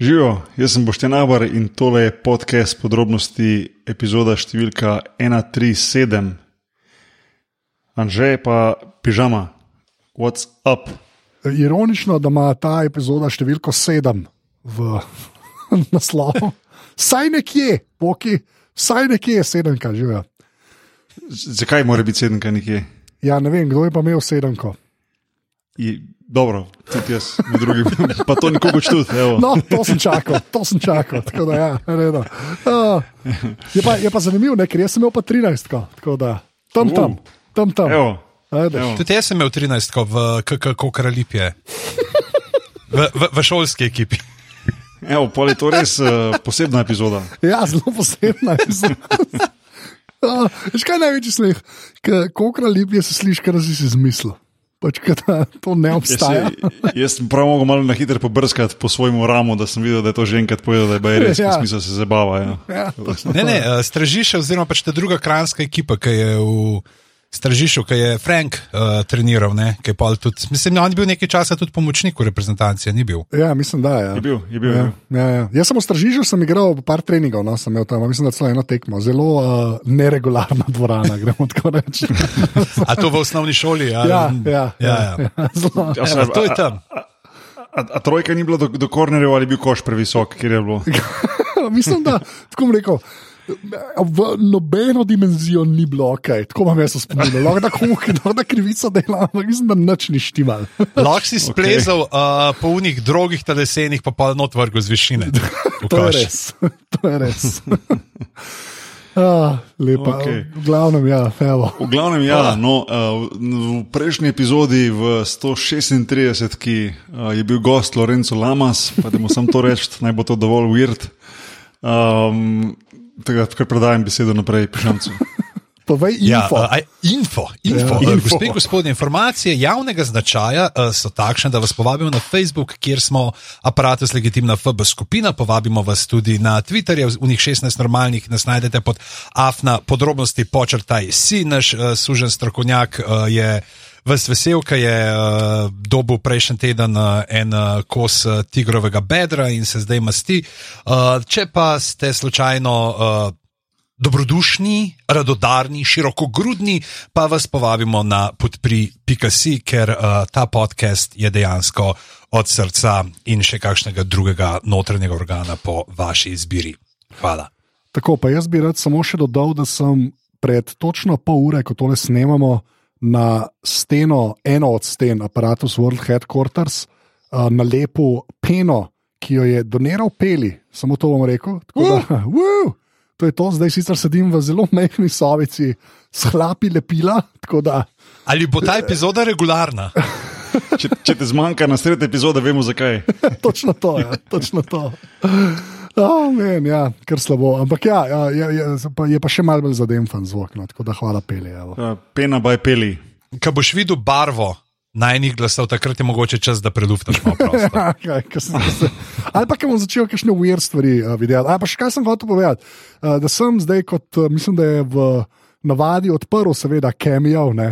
Živijo, jaz sem Boštjan Abar in tole je podcast podrobnosti, epizoda številka 137. Anže pa pižama, what's up? Ironično, da ima ta epizoda številko 7 v naslovu. Saj nekje, poki, saj nekje je sedemka, živijo. Zakaj mora biti sedemka nekje? Ja, ne vem, kdo je pa imel sedemko. I, dobro, tudi jaz, med drugim, pa to nikogo čuti. No, to sem čakal, to sem čakal. Tako da, ja, redo. Uh, je, pa, je pa zanimivo, ne, ker jaz sem imel pa 13, tako da tam, tam, tam. tam. Evo, evo. Tudi jaz sem imel 13, v kako kralipje. V, v, v šolski ekipi. Evo, pol je to res uh, posebna epizoda. Ja, zelo posebna je. Uh, Veš kaj je največji smeh? Koliko lep je se sliši, kar si si izmislil. Pač, da to ne obstaja. jaz sem prav mogel malo na hitro pobrskati po svojem ramu, da sem videl, da je to že enkrat povedal, da je baje res, Ja. smisel se zabava. Ja. Ja, Ne, ne, eh, Stražiše, oziroma pač ta druga kranska ekipa, ki je v Stražišu, ki je Frank uh, treniral, ne, ki je pol tudi, mislim, on je bil nekaj časa tudi pomočnik v reprezentanci, ni bil. Ja, mislim, da ja. Je bil, je bil. Ja, je bil. ja, ja. Jaz sem v Stražižu sem igral par treningov, no, sem imel tam, mislim, da celo eno tekmo. Zelo uh, neregularna dvorana, gremo tako reči. A to v osnovni šoli? Ali, ja, ja, ja, ja, ja. ja. Zelo, Ja, Evo, to je tam. A, a trojka ni bila do, do kornerjev ali je bil koš previsok, kjer je bilo? mislim, da tako rekel. V nobeno dimenzijo ni bilo ok, tako imam jaz spomin. Lahko da komu, lahko da krivica dela, ampak mislim, da nič ni štimal. Lahko si splezal okay. uh, po unih drogih telesenih, pa pa not vrgel z višine. To je res. To je res. Ah, lepa. Okej. V glavnem, ja, evo. V glavnem, ja, no, uh, v prejšnji epizodi, v 136, ki uh, je bil gost Lorenzo Lamas, pa da mu sam to reči, naj bo to dovolj weird. Um, Tega, kar predajam besedo naprej, pišamcu. Povej Ja, info. uh, aj, info, info. Ja. Ja, Info. Gospe in gospodje, informacije javnega značaja uh, so takšne, da vas povabimo na Facebook, kjer smo aparatus legitimna FB skupina. Povabimo vas tudi na Twitterje, v njih 16 normalnih, nas najdete pod afna podrobnosti počrtaj. Si naš uh, sužen strokovnjak je. Ves vesel, ki je uh, dobil prejšnji teden uh, en uh, kos uh, tigrovega bedra in se zdaj masti. Uh, če pa ste slučajno uh, dobrodušni, radodarni, širokogrudni, pa vas povabimo na podpri.si, ker uh, ta podcast je dejansko od srca in še kakšnega drugega notranjega organa po vaši izbiri. Hvala. Tako, pa jaz bi rad samo še dodal, da sem pred točno pol ure, ko tole snemamo, na steno, eno od sten, aparatus World Headquarters, uh, nalepil peno, ki jo je doniral Peli, samo to bom rekel. Tako Da, uh, to je to, zdaj sicer sedim v zelo mehki sobici, s hlapi lepila. tako Da, Ali bo ta epizoda regularna? Če, če te zmanjka na sredi epizode, vemo zakaj. točno to, ja, točno to. Oh, men, ja, kar slabo. Ampak ja, ja, ja, ja pa- je pa še malce bolj zademfan zvok, no, tako da hvala Peli. evo. Uh, Pena by peli. Ko boš videl barvo najnih glasov, takrat je mogoče čas, da preduftaš malo. Ja, kaj, kaj sem, kaj sem, ali pa, ker bom začel kakšne weird stvari uh, videti. Ali pa še kaj sem hotel povedati. Uh, da sem zdaj, kot uh, mislim, da je v navadi odprl, seveda. Ne?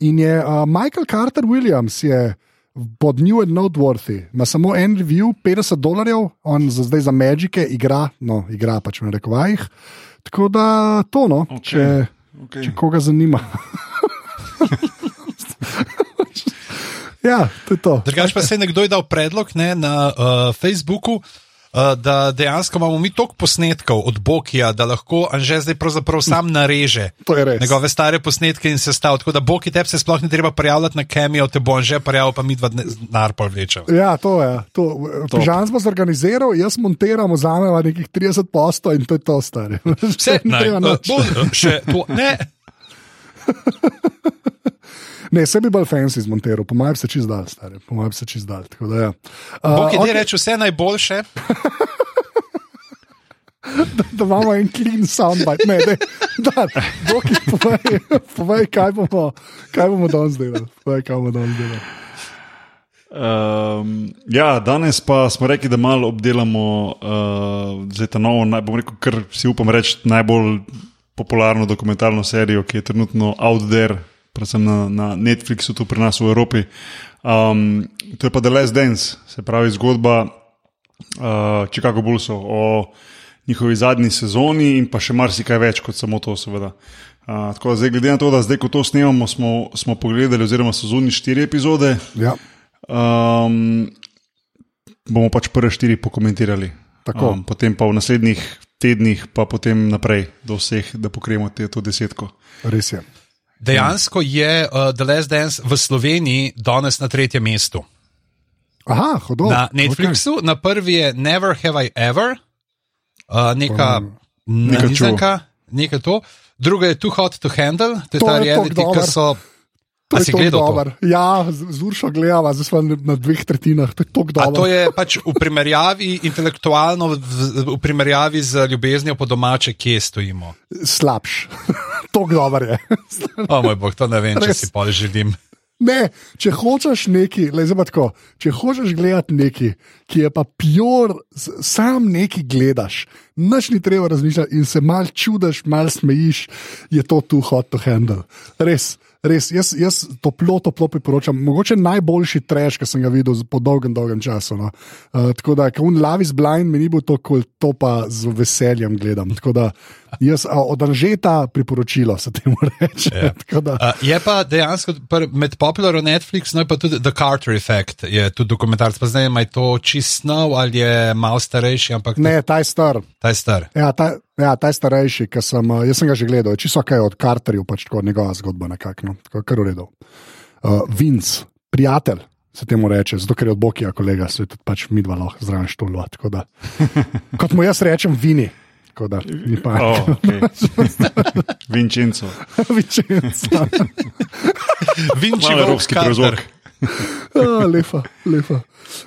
In je uh, Michael Carter Williams je pod New and Noteworthy, ima samo en review, 50 dolarjev, on za, zdaj za Magike igra, no, igra pač v rekovajih. Tako da to, no, okay. če, Okay. če koga zanima. ja, to je to. Drugač pa se je nekdo je dal predlog ne, na uh, Facebooku, uh, da dejansko imamo mi toliko posnetkov od Bokija, da lahko Anže zdaj pravzaprav sam nareže njegove stare posnetke in se stav. Tako da Boki tebi se sploh ne treba prijavljati na Kemijo, te bo Anže prijavil, pa mi dva narpol vlečev. Ja, to je. To. Pižam smo zorganiziral, jaz montiram, vzamem nekih 30 postov in to je to, stari. Vse, ne, naj, treba uh, nič. bo, uh, še to, ne. ne, se bi bolj fancy zmontiral, po mojem se čist dal, stari, po mojem se čist dal. tako da Ja. Uh, Boki ti okej, reče vse najboljše. da imamo en clean soundbite. Ne, ne, da, Boki, povej, povej, kaj bomo, kaj bomo danes delali. Povej, kaj bomo danes delali. Um, ja, danes pa smo rekli, da malo obdelamo uh, ta novo, naj, bom rekel, kar si upam reči, najbolj popularno dokumentarno serijo, ki je trenutno out there, predvsem na, na Netflixu, tu pri nas v Evropi. Um, to je pa The Last Dance, se pravi zgodba uh, Chicago Bullsov, o njihovi zadnji sezoni in pa še marsikaj več kot samo to, seveda. Uh, tako da zdaj, glede na to, da zdaj, ko to snemamo, smo, smo pogledali, oziroma so zunaj štiri epizode, Ja, um, bomo pač prve štiri pokomentirali. Tako. Um, potem pa v naslednjih tednih, pa potem naprej do vseh, da pokrijemo te, to desetko. res je. Dejansko je uh, The Last Dance v Sloveniji danes na tretjem mestu. Aha, hodo. Na Netflixu, okay. na prvi je Never Have I Ever, uh, neka Nekaj nizanka, nekaj to. Druga je Too Hot to Handle, to je To ta reality, ki so. To A je tako to? dober. Ja, z, Uršo gledava, zdaj smo na, dveh tretjinah, to je dobro. to je pač v primerjavi intelektualno, v, v primerjavi z ljubeznijo po domače, kje stojimo. slabš. Tako dober je. O moj bog, to ne vem, če Res. si pol želim. Ne, če hočeš neki, le zdaj tako, če hočeš gledati neki, ki je pa pjor, s- sam neki gledaš, noč ni treba razmišljati in se mal čudiš, mal smejiš, je to tu hot to handle. Res. Res, jaz, jaz toplo, toplo priporočam. Mogoče najboljši treš, ki sem ga videl po dolgem, dolgem času. No. Uh, tako da, ko Love is blind, mi ni bilo to, kul, to pa z veseljem gledam. Tako da, jaz a, od Anžeta priporočilo se temu reče. Ja. Tako da, Uh, je pa dejansko med popularno Netflix, no je pa tudi The Carter Effect, je tudi dokumentarc. Pa zdaj ima to čist nov ali je malo starejši, ampak ne, ta je star. ta je star. Ja, ta, ja, ta je starejši, ki sem, eh, jaz sem ga že gledal, čisto kaj od Carterjev, pač tako njegova zgodba nekako, no, tako kar uredil. Uh, Vince, prijatelj. Se temu reče, zato ker je od Bokija kolega, se tudi pač mi dva lahko zraven da. Kot mu jaz rečem, vini. Da, ni pa. Oh, okay. Vincenzo. Vinči malo evropski prezvok. Ah, lepa, lepa.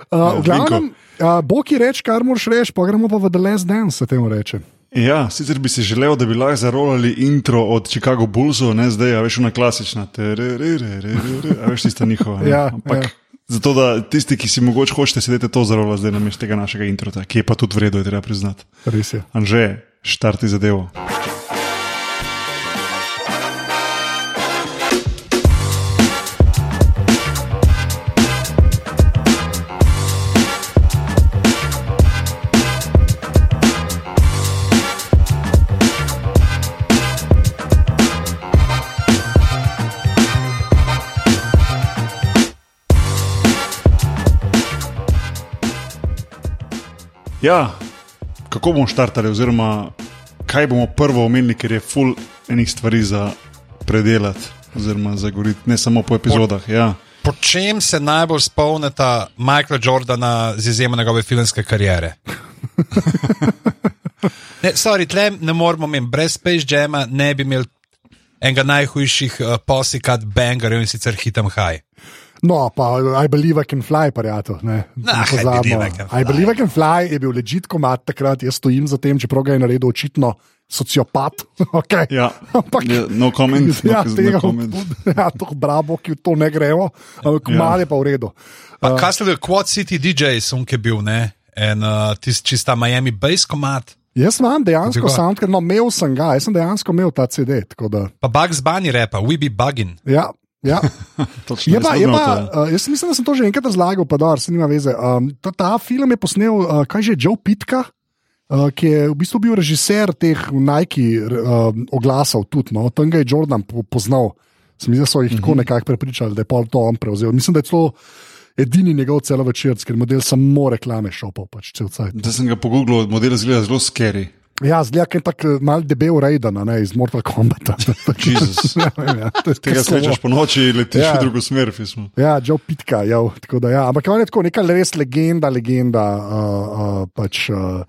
Uh, v glavnem, uh, Boki reče, kar moraš reči, pa gremo pa v The Last Dance, se temu reče. Ja, sicer bi si želel, da bi lahko zarolali intro od Chicago Bullsov, ne zdaj, a veš, ona klasična, terererererere, a veš, tista njihova. ne. Ja, Ampak ja. zato, da tisti, ki si mogoče hočete sedeti to zarolati zdaj namesto tega našega introta, ki je pa tudi vredno, je treba priznati. Res je. Anže, štarti zadevo. Ja, kako bomo štartali, oziroma kaj bomo prvo omenili, ker je full enih stvari za predelati, oziroma za govoriti, ne samo po epizodah. Ja. Po čem se najbolj spomnita Michaela Jordana z izjemo njegove filmske kariere? Ne, sorry, tle ne moramo imeti, brez Space Jama ne bi imeli enega najhujših uh, posikat bangerjev in sicer hitem high. No, pa I believe I can fly, prijatelj. Ne, Nah, pozabimo. believe I can fly. I believe I can fly je bil ležit komat takrat, jaz stojim za tem, čeprav ga je naredil očitno sociopat. okay. Ja. Ampak, Ja, no comment, no- ja, no tega, comment. ja, to bravo, ki to ne gremo, ampak Ja. malo je pa v redu. Pa kaj ste bili, Quad City DJ, sunk je bil, ne? En uh, tisti čista Miami Bass komat, Jaz imam dejansko soundtrack, no, imel sem ga, jaz sem dejansko imel ta CD. Da, pa Bugs Bunny repa, We Be Buggin. ja, ja. Je pa, jaz je sem pa, uh, jaz mislim, da sem to že enkrat razlagal, pa da se nima veze. Um, ta, ta film je posnel, uh, kaj že, Joe Pitka, uh, ki je v bistvu bil režiser teh Nike uh, oglasov, tudi no, tam ga je Jordan po, poznal. Se mi zdi, da so jih tako nekako prepričali, da je pol to on prevzel. Mislim, da je to edini njegov celo večer, ker model samo reklame šopal, pač cel cajt. Da sem ga pogooglil, model zgleda zelo scary. Ja, ker je tako mal debel Raiden, ne iz Mortal Kombata. Jezus. ja, ja, to je Tega srečaš po noči in letiš Ja. v drugo smer. Pismo. Ja, Joe Pitka, ja, tako da, ja. ampak on je tako neka res legenda, legenda uh, uh, pač, uh,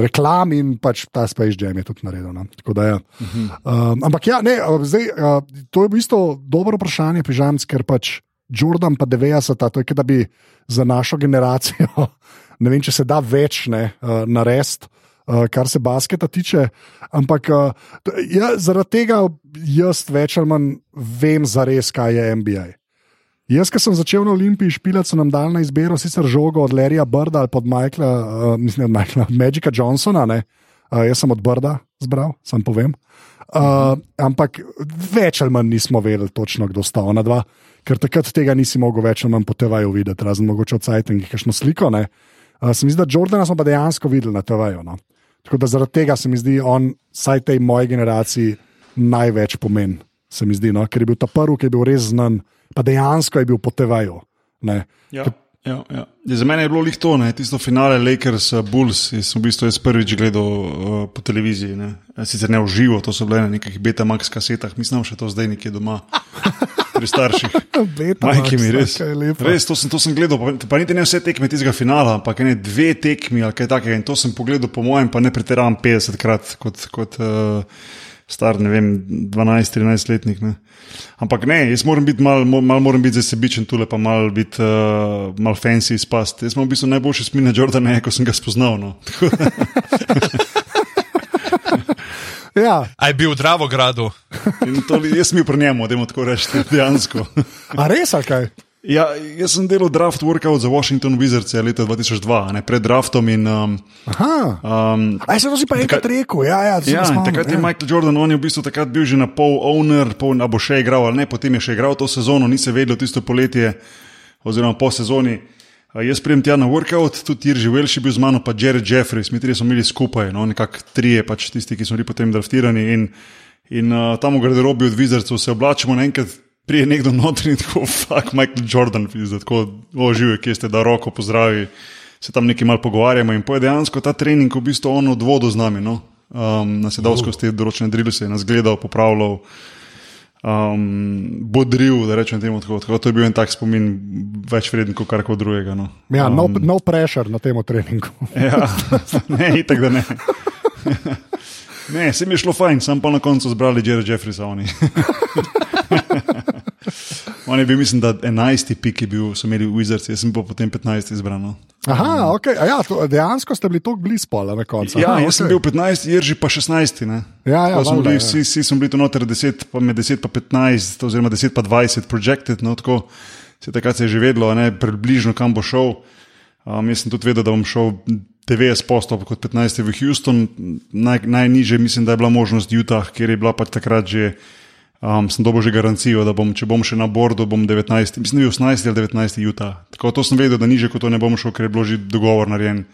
reklam in pač ta Space Jam je tudi naredil. No. Tako Da, ja. uh -huh. um, ampak ja, ne, zdaj, uh, to je v bistvu dobro vprašanje, pižam, ker pač Jordan pa 90, to je, da bi za našo generacijo, ne vem, če se da več ne, uh, narediti. Uh, kar se basketa tiče, ampak t- ja, zaradi tega jaz več ali manj vem za res, kaj je NBA. Jaz, ki sem začel na Olimpiji špilati, so nam dali na izbiro sicer žogo od Larryja Brda ali od Michaela, uh, mislim, od Michaela, Magika Johnsona, ne? Uh, jaz sem od Brda zbral, sam povem. Uh, ampak več ali manj nismo vedeli točno, kdo sta ona dva, ker takrat tega nisi mogel več ali manj po TV-ju videti, razen mogoče od Cajtinga, kakšno sliko. Ne? Uh, se mi zdi, da Jordana smo pa dejansko videli na TV-ju. No? Tako da zaradi tega se mi zdi, on, vsaj tej moji generaciji, največ pomen. Se mi zdi, no? ker je bil ta prvi, ki je bil res znan, pa dejansko je bil po TV-ju. Ja. Ja, ja. Ja, Za mene je bilo lih to, ne, tisto finale Lakers, uh, Bulls, ki sem v bistvu jaz prvič gledal uh, po televiziji. Ne. Sicer ne v živo, to so bile na nekih Betamax kasetah, mislim, še to zdaj nekje doma, pri starših. Majki mi res. Res, to sem, to sem gledal, pa, pa niti ne vse tekme tistega finala, ampak ene dve tekmi ali kaj takega. In to sem pogledal, po mojem, pa ne pretiravam 50 krat kot, kot uh, star, ne vem, 12-13 letnik. Ne. Ampak ne, jaz moram biti mal, mal moram biti zdaj sebičen tule, pa mal biti uh, mal fancy izpast. Jaz sem v bistvu najboljši spin na Jordana, ko sem ga spoznal. No. Ja, A je bil v Dravogradu? In to, jaz bil pri njemu, da mu tako rečem, dejansko. a res ali kaj? Ja, jaz sem delal draft workout za Washington Wizards ja, leta 2002, a ne pred draftom. In, um, Aha. um, A se to si pa enkrat rekel, ja, ja, Ja, spomnim, takrat je ja. Michael Jordan, on je v bistvu takrat bil že na pol owner, pol a bo še igral ali ne, potem je še igral to sezono, ni se vedel tisto poletje, oziroma po sezoni. Jaz prijem tja na workout, tudi Irži Welš je bil z mano, pa Jared Jeffries, mi trije smo bili skupaj, no, nekako trije, pač tisti, ki smo bili potem draftirani. In, in uh, tam v garderobi od Vizarcev se oblačimo, naenkrat prije nekdo noter in tako, fuck, Michael Jordan, pizda, tako, o, živi, kje ste, da roko pozdravi, se tam nekaj malo pogovarjamo. In po je dejansko ta trening v bistvu on od vodo z nami. No? Um, nas je dal skozi te določene drilse, nas gledal, popravljal, um, bodril, da rečem temu tako. tako. To je bil en tak spomin, več vreden kot karkoli drugega. No. Ja, no, no pressure na tem treningu. Ja, ne, itak da ne. Ne, se mi je šlo fajn, sem pa na koncu zbrali Jerry Jeffreysa. On je bil, mislim, da 11. pik je bil, so imeli Wizards, jaz sem pa potem 15. izbran. No. Aha, okay. A ja, to, dejansko ste bili tako blizu spola na koncu. Ja, Aha, jaz sem bil 15, Jerži pa 16. Ne. Ja, ja, smo bili, ja. vsi, vsi smo bili tu noter 10, pa med 10 pa 15, oziroma 10 pa 20 projected, no tako se takrat se je že vedlo, ne, približno kam bo šel. Um, jaz sem tudi vedel, da bom šel 90 postov kot 15 v Houston, Naj, najniže mislim, da je bila možnost Utah, kjer je bila pač takrat že. Um, sem dobil že garancijo, da bom, če bom še na bordu, bom 19, mislim, da je bil 18 ali 19 Utah. Tako to sem vedel, da niže kot to ne bom šel, ker je bilo že dogovor nareden.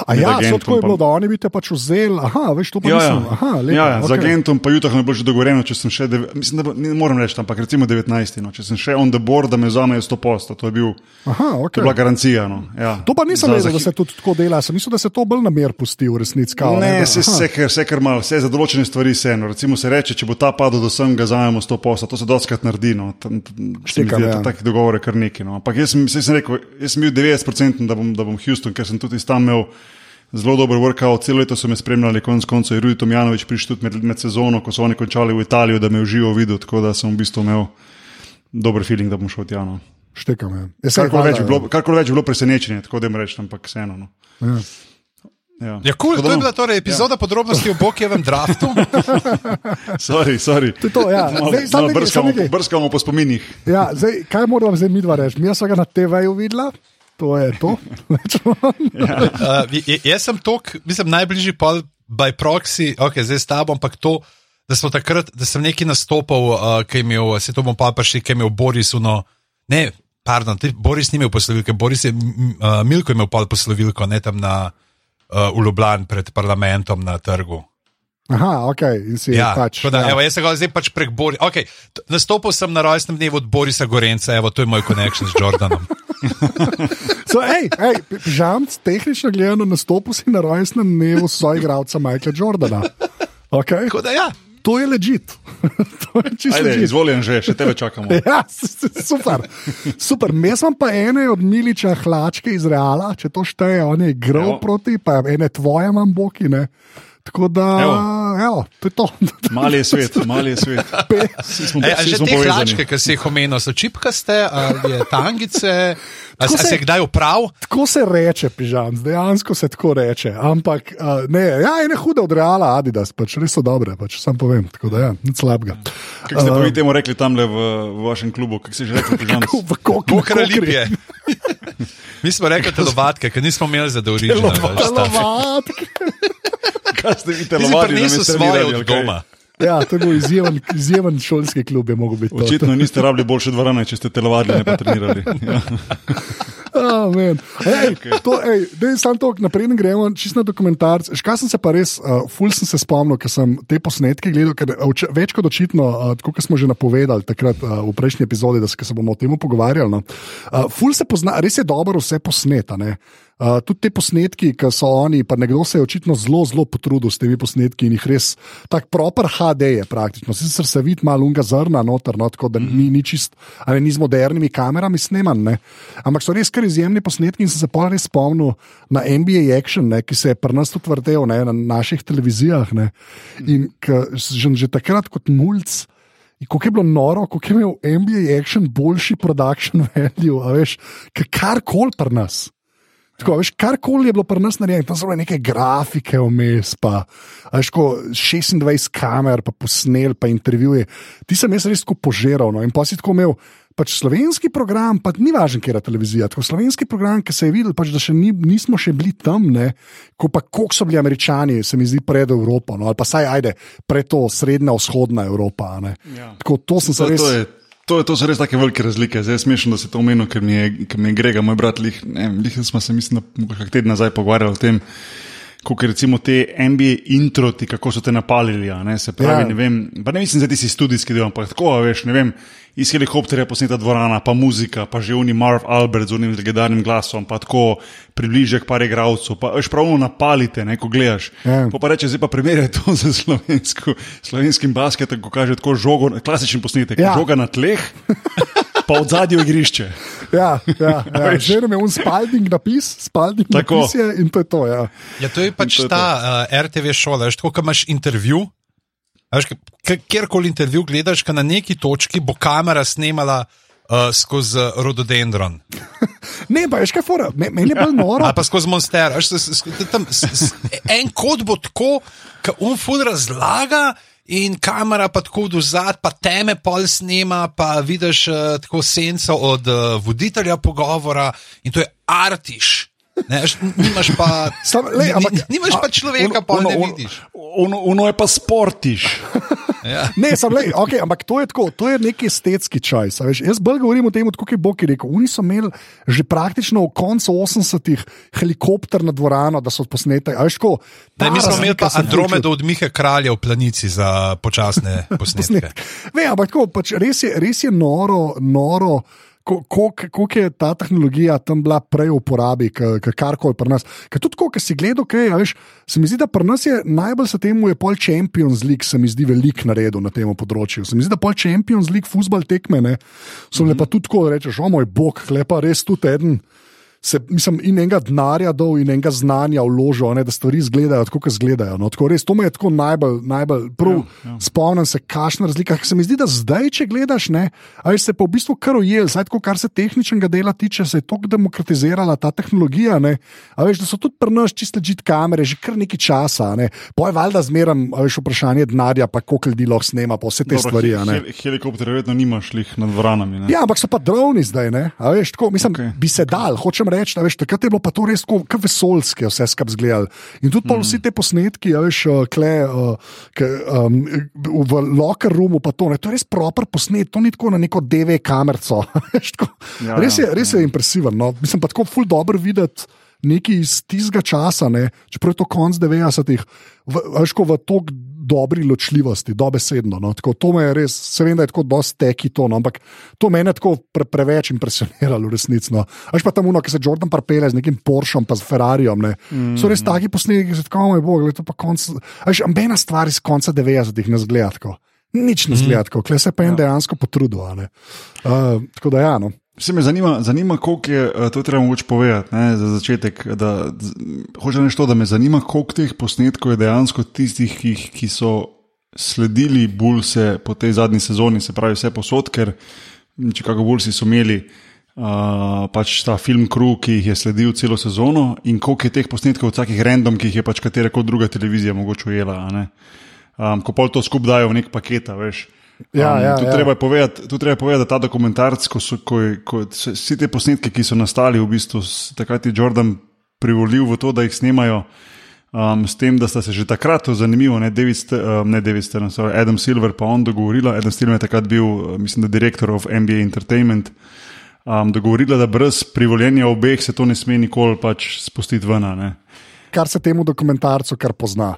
A ja, tako je bilo, da oni bi te pač vzeli. Aha, veš, to pa Ja, ja. nisem. Aha, lepo, ja, ja, z okej. agentom pa Jutah je bilo že dogovorjeno, če sem še, deve, mislim, da bo- ne morem reči, ampak recimo 19. No, če sem še on the board, da me vzamejo 100 posto, to je, bil, Aha, to okay. je bila garancija. No, ja. To pa nisem vedel, da se tudi tako dela. Sem mislil, da se to bolj na mer pusti v resnici. Kao, Ne, da- se, aha. se, kar, vse kar malo, vse za določene stvari se eno. Recimo se reče, če bo ta padel do sem, ga zajamemo 100 posto, to se doskrat naredi. No. Se Štekam, ja. Takih dogovorov je kar nekaj. No. Ampak jaz sem, sem rekel, jaz sem bil 90%, da bom, da bom Houston, ker sem tudi tam imel zelo dober workout, celo leto so me spremljali, konec koncev je Rudi Tomjanovič prišel tudi med, med sezono, ko so oni končali v Italijo, da me je v živo videl, tako da sem v bistvu imel dober feeling, da bom šel tja. No. Štekam. Ja. Ja, saj Karkoli več, je bilo- karkoli več je bilo presenečenje, tako da jim rečem, ampak vseeno. No. Ja. Ja, Ja, cool, to je bila torej epizoda ja. podrobnosti o Bokjevem draftu. Sorry, sorry. To je to, ja. Zdaj, nekaj, samo brskamo, brskamo po spominih. Ja, zdaj, kaj moramo zdaj mi dva reči? Mi smo ga na TV-ju videla, to je to. Uh, j- jaz sem tok, mislim, najbližji pol by proxy, ok, zdaj s tabo, ampak to, da smo takrat, da sem neki nastopal, uh, ki je imel, se to bom pa prišel, ki je imel Boris, uno, ne, pardon, ti, Boris ni imel poslovilke, Boris je, uh, Milko je imel pol poslovilko, ne tam na, uh, v Ljubljani pred parlamentom na trgu. Aha, ok, in si Ja, pač. da, ja. evo, jaz sem ga zdaj pač prek Borisa. Okay, nastopil sem na rojstnem dnevu od Borisa Gorenca, evo, to je moj konekšen s Jordanom. So, ej, ej, žamc, tehnično gledano, nastopil si na rojstnem dnevu soigralca Michaela Jordana. Okay? Tako da, ja. To je ležit. izvoljen že, še tebe čakamo. Ja, super. super. Jaz sem pa ene od Miliča hlačke iz Reala, če to šteje, on je Evo. proti, pa ene tvoje imam boki. Ne? Tako da, Evo. evo, to je to. Mali je svet, mali je svet. Smo, E, že te povezani. hlačke, ki si jih omenil, so čipkaste, ali je tangice, a, Tako a se- se kdaj uprav? Tako se reče, pižam, dejansko se tako reče. Ampak, uh, ne, ja, ene hude od Reala, Adidas, pač res so dobre, pač sam povem. Tako da, ja, nič slabega. Kako ste pa vi temu rekli tam v, v vašem klubu, kako ste že rekli, pižam? V kokri, Kokra lipje. Mi smo rekli telovadke, ker nismo imeli za original. Telovadke. Kaj ste vi telovadili? prinesel svoje od doma. Ja, to je bil izjemen, izjemen šolski klub, je mogel biti. to. Očitno niste rabili boljše dvorane, če ste telovadili, ne pa trenirali. Ja. Oh, man. ej, to, ej, dej, sam to, naprej gremo, čisto na dokumentarce. Škaj sem se pa res, uh, ful sem se spomnil, ker sem te posnetke gledal, ker uh, oč- več kot očitno, uh, kot smo že napovedali takrat uh, v prejšnji epizodi, da se bomo o tem pogovarjali. No. Uh, ful se pozna, res je dobro vse posneta. ne. Uh, tudi te posnetki, ki so oni, pa nekdo se je očitno zelo, zelo potrudil s temi posnetki in jih res tako proper HD je praktično. Sicer se vidi malo unga zrna noter, no, tako da ni, ni čist, ali ni z modernimi kamerami sneman, ne. ampak so res kar izjemni posnetki in sem se pa res spomnil na NBA Action, ne, ki se je pri nas tudi vrtel ne, na naših televizijah. Ne, in ke že, že takrat kot mulj. Kako je bilo noro, kako je imel NBA Action boljši production value, veš, ke karkoli pri nas. Tako, veš, karkoli je bilo pri nas narejeno, tam so bile neke grafike vmes, pa a veš, ko 26 kamer, pa posnel, pa intervjuje. Ti sem jaz res tako požiral. No? In pa si tako imel pač slovenski program, pa ni važno, kje je televizija. Tako slovenski program, ki se je videl, pač, da še ni, nismo še bili tam, ne? ko pa koliko so bili američani, se mi zdi pred Evropo, no? ali pa saj ajde, pred to srednja vzhodna Evropa. ne. Ja. Tako to sem se To, res. to, je, to, to so res take velike razlike. Zdaj je smešno, da si to omenil, ker mi je, ker mi je Grega, moj brat, lih, ne, lih smo se, mislim, da kak teden nazaj pogovarjali o tem. Kako recimo te NBA introti, kako so te napalili. Ne, se pravi, Ja. ne vem, pa ne mislim, da ti si studijski del, ampak tako, veš, ne vem, iz helikopterja posneta dvorana, pa muzika, pa že oni Marv Albert z unim legendarnim glasom, pa tako približek par igralcev, pa veš pravno napalite, ne, ko gledaš. Ja. Po pa reče, zdaj pa primerjaj to z slovenskim basketom, ko kaže tako žogo, klasičen posnetek, ja. žoga na tleh, pa od zadnje igrišče. Ja, ja, ja. Že nam je un spalding napis, spalding Tako. napis je in to je to. Ja. Ja, to je pač to je ta uh, RTV šola, veš, tako, ko imaš intervju. Veš, kjerkoli intervju gledaš, ka na neki točki bo kamera snemala uh, skozi rododendron. Ne, pa veš kaj fora, Me- meni je bolj noro. Ali pa skozi monster. Veš, s- s- s- tam, s, s, en kot bo tako, kot unfud razlaga. In kamera pa tako do zad, pa teme pol snema, pa vidiš uh, tako senco od uh, voditelja pogovora, in to je artiš. Ne, nimaš pa, Sam- lej, ampak- ni- nimaš pa človeka, pa ne vidiš. Ono, ono je pa sportiš. Ja. Ne, sam, lej, okay, ampak to je tako, to je neki estetski čaj. Veš, jaz bolj govorim o tem, kot je Boki rekel. Oni so imeli že praktično v koncu 80-ih helikopter na dvorano, da so posnete. a Veš, ko, Ne, mi smo imeli pa Andromedo od Mihe Kralja v planici za počasne posnetke. Ne, ampak tako, pač res, je, res je noro, noro. Kako je ta tehnologija tam bila prej v uporabi, karkoli pri nas. Ker tudi, ko si gledal, kaj, veš, se mi zdi, da pri nas je najbolj se temu je pol Champions League, se mi zdi velik naredil na tem področju. Se mi zdi, da pol Champions League, futbal tekme, ne, so bile pa tudi tako, rečeš, o moj bog, lepa res tudi eden. Se, mislim, in enega denarja dol, in enega znanja vložil, ne, da stvari izgledajo tako, kot izgledajo. No, tako res, to me je tako najbolj, najbolj prav, ja, ja. spomnim se, kakšna razlika. Ker Se mi zdi, da zdaj, če gledaš, ne, a veš, se pa v bistvu kar ujel, zdaj, tako, kar se tehničnega dela tiče, se je tako demokratizirala ta tehnologija. Ne, a veš, da so tudi pri nas čiste žit kamere, že kar nekaj časa. Ne. Poje valjda zmeram, a veš, vprašanje denarja, pa koliko ljudi lahko snema, pa vse te Dobro, stvari. a ne. hel, helikopter verjetno nimaš lih nad dvoranami. ne. Ja, ampak so pa droni zdaj, ne? A veš, tako, mislim, okay. Bi se dal, hočem reči, da veš, takrat je bilo pa to res tako, kot vesoljske, vse skupaj zgledali. In tudi mm. vsi te posnetki, a veš, uh, kle, uh, ke, um, v locker roomu, pa to, ne, to je res proper posnet, to ni tako na neko DV kamerco. veš, tako, Ja, res, je, ja, res je impresiven. No. Mislim pa tako ful dobro videti. Nekaj iz tistega časa, ne, čeprav je to konc 90-ih, v, veš, ko v tako dobri ločljivosti, dobesedno. No, tako, to me je res, se vem, da je tako dosti teki to, no, ampak to me je tako pre, preveč impresioniralo, resnico. No. Veš pa tam uno, ki se Jordan parpele z nekim Porschom, pa z Ferrariom, ne, mm. so res taki posnetki, ki se tako, moj bog, gled, to pa konc. Veš, ambena stvar iz konca 90-ih ne zgleda tako. Nič ne zgleda tako, kle se pa en ja. dejansko potrudil. a ne. Uh, tako da ja, no. Vse me zanima, zanima koliko je, eh, to treba mogoče povedati ne, za začetek. Da, hočem reči to, da me zanima, koliko teh posnetkov je dejansko tistih, ki, ki so sledili Bulse po tej zadnji sezoni, se pravi vse posod, ker Chicago Bulsi so imeli uh, pač ta film Crew, ki jih je sledil celo sezono in koliko je teh posnetkov, vsakih random, ki jih je pač katera kot druga televizija mogoče ujela. Um, ko pol to skupaj dajo v nek paket, veš. Ja, ja, tu ja. treba je povedati, tu treba je povedati, da ta dokumentarc, ko so, ko, je- ko, vsi te posnetki, ki so nastali, v bistvu takrat je Jordan privolil v to, da jih snemajo. Um, s tem, da sta se že takrat, zanimivo, ne David, uh, ne David Stern, sorry, Adam Silver pa on dogovorila. Adam Silver je takrat bil, uh, mislim, da direktor of NBA Entertainment. Um, dogovorila, da brez privoljenja obeh se to ne sme nikoli pač spustiti ven. Ne. Kar se temu dokumentarcu kar pozna.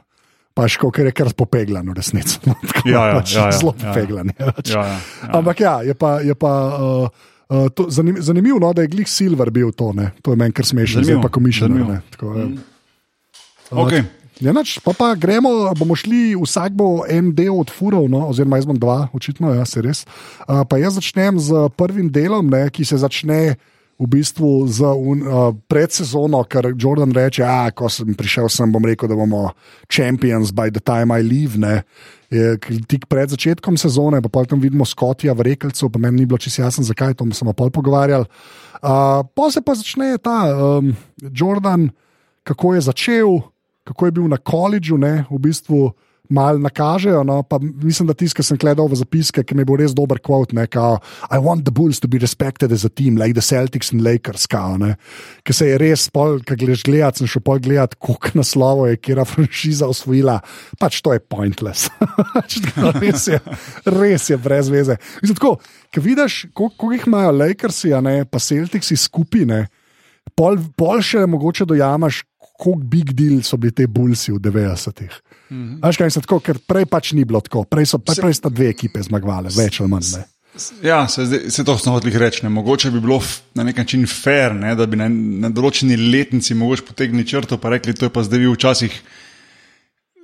Pač, ker je kar popeglan, v resnici. Ja, ja, pač, ja, ja, zelo ja, ja. je pač. Ja, ja, ja. Ampak ja, je pa. Je pa uh, Uh, to, zanim, zanimivo, no, da je glih Silver bil to, ne? to je meni kar smešno, zdaj pa komišljeno. zanimivo. Okay. Ja, nač, pa, pa gremo, bomo šli, vsak bo en del odfurov, no, oziroma jaz bom dva, očitno, ja, se res. Uh, pa jaz začnem z prvim delom, ne, ki se začne v bistvu z un, uh, predsezono, ker Jordan reče: A, ko sem prišel, sem bom rekel, da bomo champions by the time I leave. Ne. Je tik pred začetkom sezone, pa tam vidimo Skotija v Rekelcu, pa meni ni bilo čisto jasno, zakaj to smo pol pogovarjali. Uh, pa se pa začne ta um, Jordan, kako je začel, kako je bil na koledžu, v bistvu malo nakažejo. No, pa mislim, da tiskal sem gledal v zapiske, ki mi bo res dober kvot. I want the Bulls to be respected as a team, like the Celtics and Lakers. Kao. Ker se je res, pol, kaj gledaš gledati, sem šel pol gledati, koliko naslovov je kera franšiza osvojila. Pač to je pointless. Res, je, res je brez veze. Mislim, tako, Ko vidiš, koliko jih imajo Lakersi, ne, pa Celticsi skupine, pol, pol še mogoče dojamaš, kako big deal so bili te bulsi v 90-ih. Mm -hmm. Veš kaj se tako, ker prej pač ni bilo tako, prej, so, prej, prej sta dve ekipe zmagovali, več ali manj. Ne. Ja, se, zdaj, se to smo hoteli reči. Ne. Mogoče bi bilo na nek način fair, ne, da bi na, na določeni letnici mogoče potegnili črto in rekli, to je pa zdaj bil včasih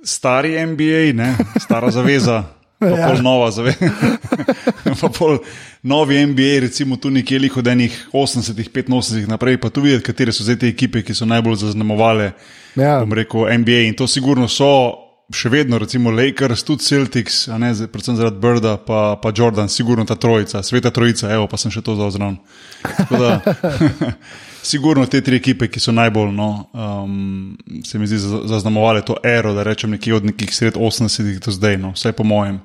stari NBA, ne, stara zaveza. Pa Ja. pol nova zaveza. pa pol novi NBA, recimo tu nekje lik od enih 80-ih, 85-ih naprej, pa tu videti, katere so zdaj te ekipe, ki so najbolj zaznamovale, Ja. bom rekel, NBA. In to sigurno so še vedno, recimo Lakers, tudi Celtics, ne, predvsem zaradi Brda, pa, pa Jordan, sigurno ta trojica, sveta trojica, evo, pa sem še to zaoznal. Sigurno te tri ekipe, ki so najbolj, no, um, se mi zdi, za- zaznamovale to ero, da rečem nekje od nekih sred 80-ih do zdaj, no, vsaj po mojem.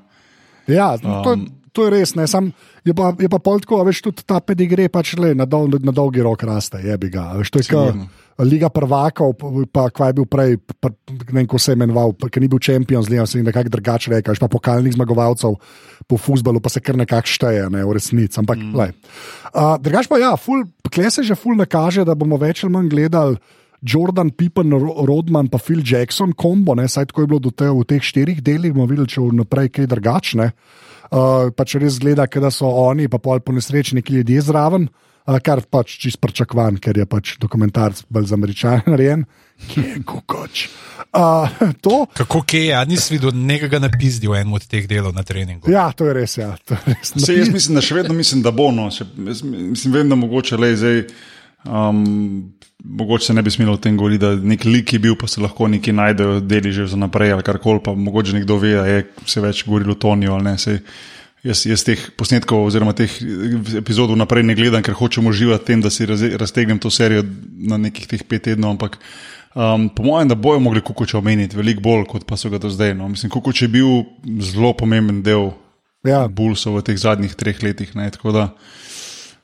Ja, to, Um. to je res. Ne, sam, je, pa, je pa pol tako, a veš, tudi ta pedigre pač le, na, dol, na dolgi rok raste, je bi ga. Veš, to je kot. Liga prvakov, pa- kaj je bil prej, pa, ne vem, ko se je imenoval, ker ni bil Champions League, se jim nekako drugače reče, pa pokalnih zmagovalcev po futbalu, pa se kar nekako šteje, ne, v resnici. Ampak, mm. uh, drugač pa ja, ful, kle se že ful nakaže, da bomo več ali manj gledali. Jordan, Pippen, Ro- Rodman pa Phil Jackson, kombo, ne, saj tako je bilo do te, v teh štirih delih, bomo videli, če bo naprej kaj drugačne. Uh, pač res gleda, da so oni, pa pol po nesreči neki ljudje zraven, uh, kar pač čist pričakovan, ker je pač dokumentarc bolj za američane narejen, ki je kukoč. Uh, to, Kako je, a nisi videl nekega napisdi v enem od teh delov na treningu? ja, to je res. Ja, to je res. Se, jaz mislim, da še vedno mislim, da bo. No. Še, jaz mislim, vem, da mogoče le zdaj. Um, mogoče se ne bi smelo o tem govoriti, da nek lik je bil, pa se lahko neki najdejo, deli že za naprej ali karkoli. Pa mogoče nekdo ve, da je se več govorilo o Toniju ali ne. Sej, jaz, jaz teh posnetkov oziroma teh epizod naprej ne gledam, ker hočem uživati v tem, da si raztegnem to serijo na nekih teh pet tednov. Ampak um, po mojem, da bojo mogli Kukoča omeniti veliko bolj, kot pa so ga do zdaj. No. Mislim, Kukoč je bil zelo pomemben del Ja. Bulsov v teh zadnjih treh letih. Ne, tako da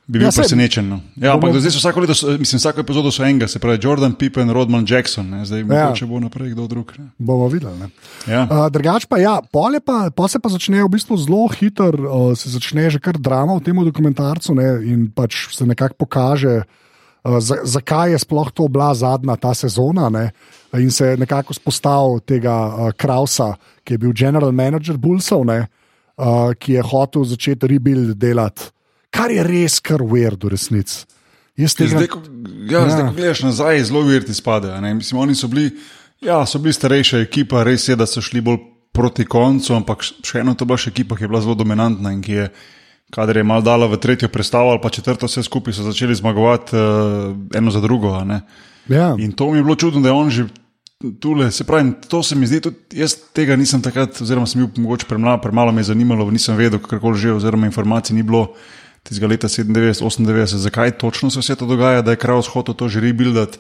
bi bil Ja, presenečen. No. Ja, ampak bomo- zdaj so vsako leto, mislim, vsako epizodo so enega, se pravi Jordan, Pippen, Rodman, Jackson. Ne, zdaj Ja. mogoče bo naprej kdo drug. Ne. Bomo videli. Ne. Ja. Uh, drugač pa, ja, pol, je pa, pol se pa začne v bistvu zelo hiter, uh, se začne že kar drama v tem dokumentarcu ne, in pač se nekako pokaže, uh, za, zakaj je sploh to bila zadnja ta sezona. Ne, in se je nekako spostavil tega uh, Krausa, ki je bil general manager Bulsov, ne, uh, ki je hotel začeti rebuild delati, kar je res kar weird v resnici. Tega- Zdaj, ko, ja, ja. zdaj, ko gledaš nazaj, zelo virti spadajo. ne. Mislim, oni so bili, ja, so bili starejša ekipa, res je, da so šli bolj proti koncu, ampak še eno to bila še ekipa, ki je bila zelo dominantna in ki je, kadar je mal dala v tretjo predstavo ali pa četrto, vse skupaj so začeli zmagovati uh, eno za drugo. Ja. In to mi je bilo čudno, da je on že tule. Se pravi, to se mi zdi, tudi jaz tega nisem takrat, oziroma sem bil mogoče premalo, premalo me je zanimalo, nisem vedel, kako že, oziroma informacij ni bilo tistega leta 97, 98, zakaj točno se vse to dogaja, da je Kraus hotel to že rebuildati.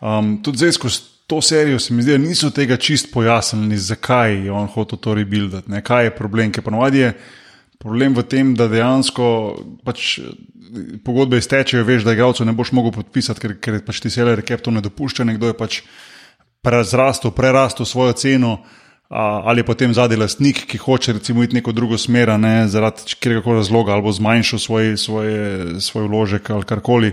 Um, tudi zdaj skozi to serijo se mi zdi, da niso tega čist pojasnili, zakaj je on hotel to rebuildati, ne, kaj je problem, ker ponovadi je. Problem v tem, da dejansko pač, eh, pogodbe iztečejo, veš, da igralcev ne boš mogel podpisati, ker, ker pač ti seller cap to ne dopušča. Nekdo je pač prezrastel, prerastel svojo ceno. A, ali je potem zadnji lastnik, ki hoče recimo iti neko drugo smer, ne, zaradi katerega razloga, ali bo zmanjšal svoj, svoje, svoj vložek ali karkoli.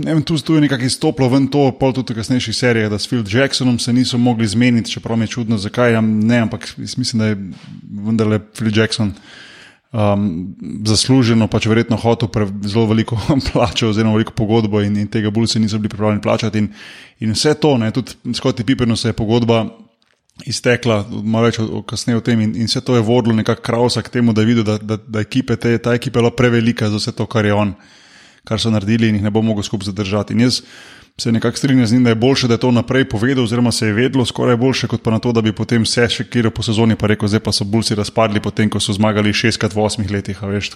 Ne vem, tu, tu je nekako izstoplo ven to, pol tudi v kasnejših serijah, da s Phil Jacksonom se niso mogli zmeniti, čeprav mi je čudno, zakaj. Ja, ne, ampak mislim, da je vendarle Phil Jackson um, zasluženo, pač verjetno hotel pre, zelo veliko plačo, oziroma veliko pogodbo in, in tega bolj se niso bili pripravljeni plačati. In, in vse to, ne, tudi Scotty Pippenu se je pogodba iztekla, malo več kasneje o tem, in, in vse to je vodilo nekako krausa k temu, da je videl, da, da, da ekipe, te, ta ekipa je bila prevelika za vse to, kar je on, kar so naredili, in jih ne bo mogel skupaj zadržati. In jaz se nekako strinjam z njim, da je bolje, da je to naprej povedal, oziroma se je vedlo, skoraj boljše, kot pa na to, da bi potem vse še kjer po sezoni pa rekel, zdaj pa so bulci razpadli, potem ko so zmagali šestkrat v osmih letih. Veš.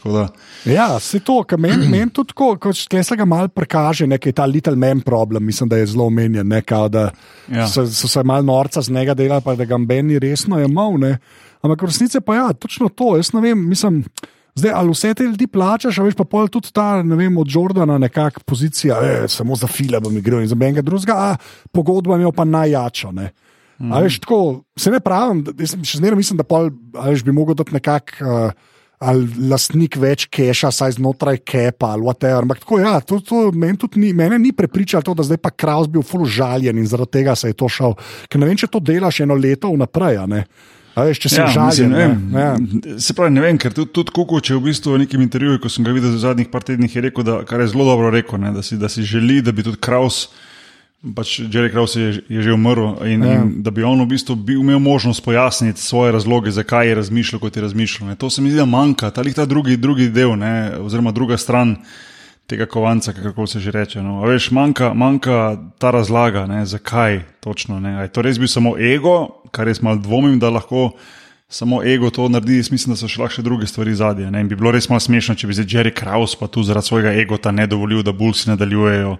Ja, se to, kar meni men tudi tako, kot se ga mal prekaže, nekaj ta little man problem, mislim, da je zelo omenjen, nekaj, da ja. so, so se mal norca z njega delali, pa da ga meni resno je mal, ne. Ampak v resnici pa ja, točno to, jaz ne vem, mislim. Zdaj, ali vse te ljudi plačaš, veš pa pol tudi ta, ne vem, od Jordana nekakšna pozicija, e, samo za file bom igral in za enega drugega, a pogodba je pa najjača. Ne. Mm. Veš, tako, se ne pravim, še zmeraj mislim, da pol, veš, bi mogel dati nekakšen. Uh, Ali lastnik več keša, saj znotraj kepa, ali whatever. Ampak tako, ja, to, to meni tudi ni, mene ni prepričalo, to, da zdaj pa Kraus bil full žaljen in zaradi tega se je to šel. Ker ne vem, če to delaš eno leto vnaprej. Veš, če se ja, žali. Ja. Se pravi, ne vem, ker tudi, tudi Kukoč je v bistvu v nekem intervjuju, ko sem ga videl v zadnjih par tednih, rekel, da, kar je zelo dobro rekel, ne, da, si, da si želi, da bi tudi Kraus, pač Jerry Kraus je, je že umrl in, ja. in da bi on v bistvu bil, imel možnost pojasniti svoje razloge, zakaj je razmišljal, kot je razmišljal. Ne. To se mi zdi, da manjka, ta, ta drugi, drugi del, ne, oziroma druga stran tega kovanca, kako se že reče. No. Veš, manjka, manjka ta razlaga, ne, zakaj točno. Ne. Je to res bil samo ego, kar jaz malo dvomim, da lahko samo ego to naredi. Jaz mislim, da so še lahko druge stvari zadnje. In bi bilo res malo smešno, če bi zdaj Jerry Kraus pa tu zaradi svojega ego ne dovolil, da bulsi nadaljujejo.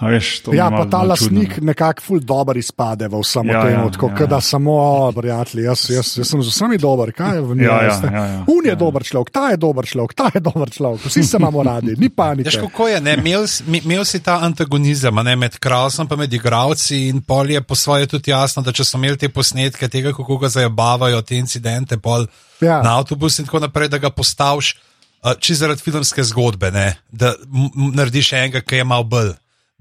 Veš, ja, pa ta lasnik nekako ful dobro izpade v vsem ja, tem, ja, tako ja, da ja. samo, prijatelji, jaz, jaz, jaz sem z vsemi dober, kaj je v njej. Ja, ja, ja, ja, Un je ja. dober človek, ta je dober človek, ta je dober človek, vsi se imamo radi, ni panike. Veš, kako je, imel, imel si ta antagonizem ne, med Krausom in med igravci in pol je po svoje tudi jasno, da če so imeli te posnetke tega, kako ga zabavajo te incidente pol ja. na avtobus in tako naprej, da ga postaviš. Uh, Če zaradi filmske zgodbe, ne, da narediš enega, ki je malo bolj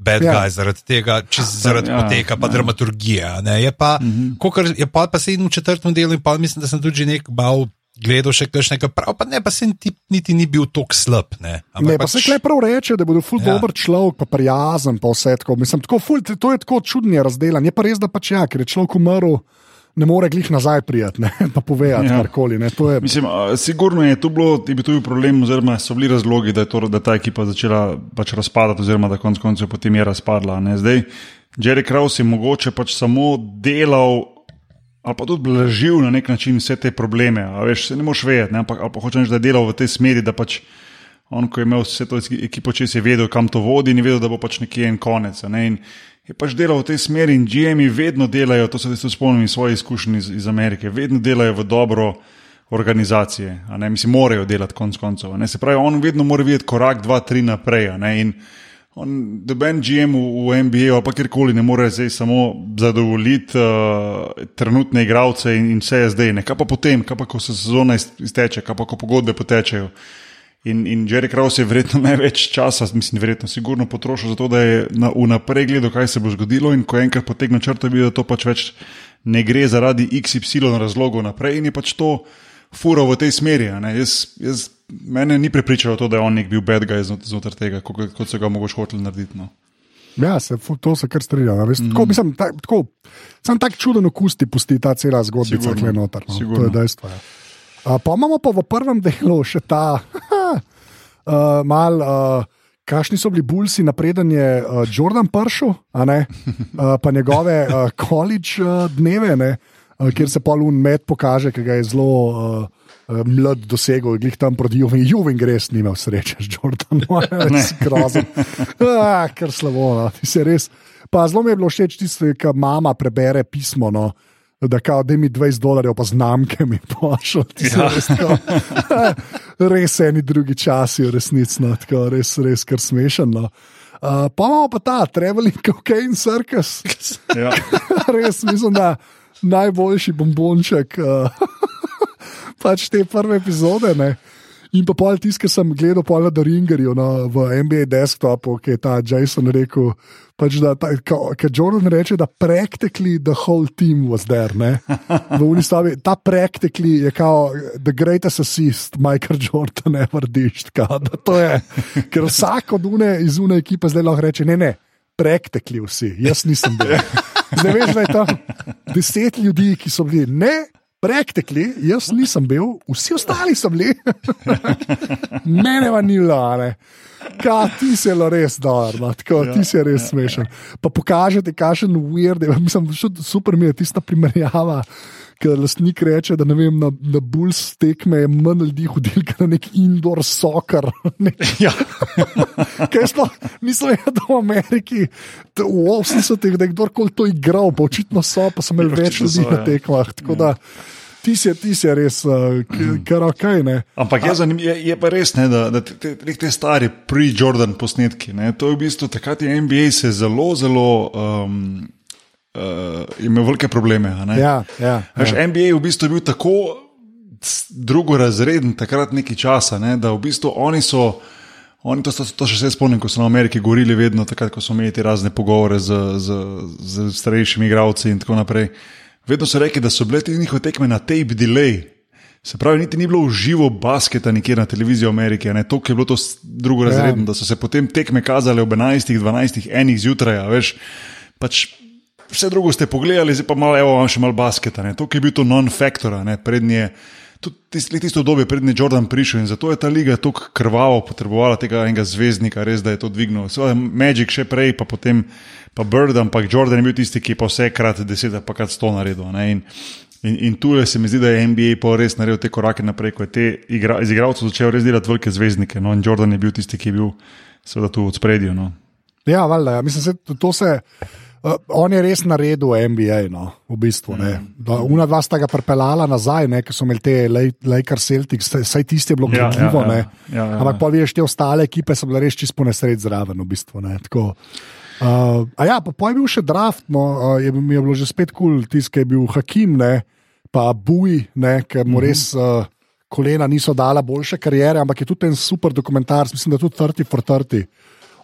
bad ja. guy zaradi tega, če zaradi ja, poteka, pa ja. dramaturgije. Je pa, mm -hmm. kokar, je pa, pa se in v četrtem delu, in pa mislim, da sem tudi nek bal. Gledal še nekaj prav, pa ne, pa se ti niti ni bil tako slab. Ne, ne pa, pa se klej prav reče, da bo ful ja. dober človek, pa prijazen, pa vse tako. Mislim, tako ful, to je tako čudno razdeljen. Je pa res, da pač ja, ker je človek umrl ne more glih nazaj prijeti, pa povedati ja. karkoli. Je... Mislim, sigurno je tu bilo, je bil tu problem, oziroma so bili razlogi, da je to, da ta ekipa začela pač razpadati, oziroma da konec koncev potem je razpadla. Ne? Zdaj, Jerry Kraus je mogoče pač samo delal. Ali pa tudi blažil na nek način vse te probleme, a veš, se ne moš vedeti, ampak pa hočeš, da je delal v tej smeri, da pač on, ko je imel vse to ekipo, če si vedel, kam to vodi, ni vedel, da bo pač nekje en konec. Ne? In, je pač delal v tej smeri in GM-ji vedno delajo, to se tudi spomnim iz svojih izkušenj iz, iz Amerike, vedno delajo v dobro organizacije, ne, mislim, morajo delati konc koncev. Se pravi, on vedno mora videti korak, dva, tri naprej. Doben GM v, v NBA ali pa kjerkoli ne more zdaj samo zadovoljiti uh, trenutne igralce in, in vse je zdaj. Ne. Kaj pa potem, kaj pa ko se sezona izteče, kaj pa ko pogodbe potečejo. In, in Jerry Kraus je verjetno največ časa, mislim, verjetno, sigurno potrošil za to, da je vnaprej gledal, kaj se bo zgodilo. In ko enkrat potegnil črto, je videl, da to pač več ne gre zaradi XY razlogov naprej in je pač to furo v tej smeri. Jaz, jaz, mene ni prepričalo to, da je on nek bil bed guy znotraj tega, kot, kot so ga mogoče hoteli narediti. No. Ja, se, to se kar strinja. Mm. Sam tak čuden okus ti pusti ta cela zgodba, ki je noter. No. To je dejstvo. Ja. Uh, pa imamo pa v prvem delu še ta, uh, mal, uh, kakšni so bili bulsi, napreden je uh, Jordan Pršel, uh, pa njegove uh, college uh, dneve, ne, uh, kjer se pa lun med pokaže, ki ga je zelo. Uh, Mlad dosegel, glih tam proti Juvin, Juvin greš, nima sreče, z Jordanom, res grozen. Ah, kar slabo, no. res. Pa zelo mi je bilo všeč tisto, ki mama prebere pismo. No da kao, da mi 20 dolarjev pa znamke mi pošlji. Ja. Res, res eni drugi časi, resnici, no, res, res kar smešno. Uh, pa imamo pa ta Traveling Cocaine Circus. Ja. Res mislim, da najboljši bombonček uh, pač te prve epizode. Ne? In pa pol tisti, ki sem gledal pol na Ringerju no, v NBA desktopu, ki je ta Jason rekel, pač da ker Jordan reče, da practically the whole team was there. Unistavi, ta practically je kao the greatest assist Michael Jordan ever dished. Ker vsak od une iz une ekipe zdaj lahko reče, ne, ne, practically vsi, jaz nisem bil. Zdaj veš, da je tam deset ljudi, ki so bili ne. Praktikli, jaz nisem bil, vsi ostali so bili, mene pa ni bilo, kaj ti se je res dobro, no, tako ja, ti si res ja, smešen. Ja. Pa pokažete, kakšen weird, mislim, super mi je tista primerjava ker lastnik reče, da vem, na, na Bulls tekme je manj ljudi hodil, na nek indoor soccer. Ja. Kaj sploh nisem vedel, da v Ameriki, v 80-ih, da je kdorkoli to igral, pa očitno so, pa so imeli več ljudi na ja. tekmah. Ja. Ti si, ti si res, uh, kar ok. Ne? Ampak je, zanim, je, je pa res, ne, da, da te, te, te stari pre-Jordan posnetki, ne, to je v bistvu takrat je NBA se zelo, zelo. Um, uh, imel velike probleme. Ja, ja, Veš, ja. NBA je v bistvu bil tako drugorazreden takrat nekaj časa, ne, da v bistvu oni so. Oni to, to, to še se spomnim, ko so na Ameriki govorili, vedno takrat, ko so imeli razne pogovore z, z, z starejšimi igravci in tako naprej. Vedno so rekli, da so bile te njihove tekme na tape delay. Se pravi, niti ni bilo v živo basketa nikjer na televiziji Amerike, ne to, je bilo to drugorazredno, ja. da so se potem tekme kazale ob 11, 12, 1 zjutraj, veš. Pač vse drugo ste pogledali, zdaj pa malo, evo, še malo basketa. Ne. To, ki je bil to non-factor, prednje. Tisto tist obdobje, prednji Jordan prišel in zato je ta liga tako krvavo potrebovala tega enega zvezdnika, res da je to dvignil. Seveda Magic še prej, pa potem pa Bird, ampak Jordan je bil tisti, ki je pa vse krat deset, pa krat sto naredil. In, in, in tu je se mi zdi, da je NBA pa res naredil te korake naprej, ko je te igra, iz igralcev začel res delati velike zvezdnike. No? In Jordan je bil tisti, ki je bil seveda tu v spredju. No? Ja, valjda, ja. mislim, se, to se. Uh, on je res naredil MBA, no, v bistvu. Mm. Una dva sta ga pripeljala nazaj, ker so imeli te Lakers Celtics, vsaj tiste je bilo ja, gledljivo. Ja, ja, ja, ja, Ampak pa veš, te ostale ekipe so bile res čisto nesred zraven. V bistvu, uh, a ja, pa, pa je bil še draft, no, uh, je, mi je bilo že spet kul, cool, tisti, ki je bil Hakim, ne, pa Buj, ker mu mm -hmm. res. Uh, Kolena niso dala boljše karijere, ampak je tudi en super dokumentarc, mislim, da tudi 30 for 30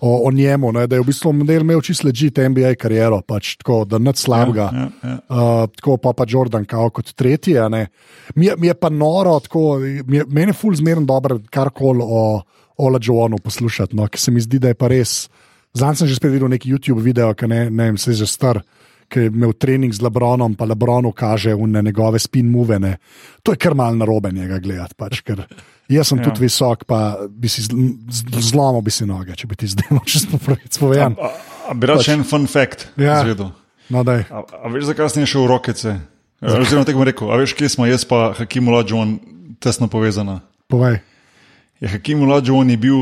o, o njemu, ne, da je v bistvu imel čisto ležite NBA kariero, pač, tako da ne slabega. Ja, ja, ja. uh, tako pa pa Jordan, kao kot tretji. Mi, mi je pa noro, tako, mi je, meni je ful zmeren dober karkoli o Ola Johnu poslušati, no, ki se mi zdi, da je pa res. Zdaj sem že spet videl neki YouTube video, ki ne, ne vem, se je že star ki je imel trening z Lebronom, pa Lebronu kaže v njegove spin movene. To je kar mal narobe njega gledati. Pač, jaz sem ja. tudi visok, pa bi si zlomil bi si noge, če bi ti zdaj lahko čez povedal. Bi rad pač, še en fun fact ja. zvedel. No, a, a veš, zakaj si šel v rokice? Oziroma, tako bom rekel, a veš, kje smo jaz pa Hakim Ulađon tesno povezana? Povej. Ja, Hakim Ulađon je bil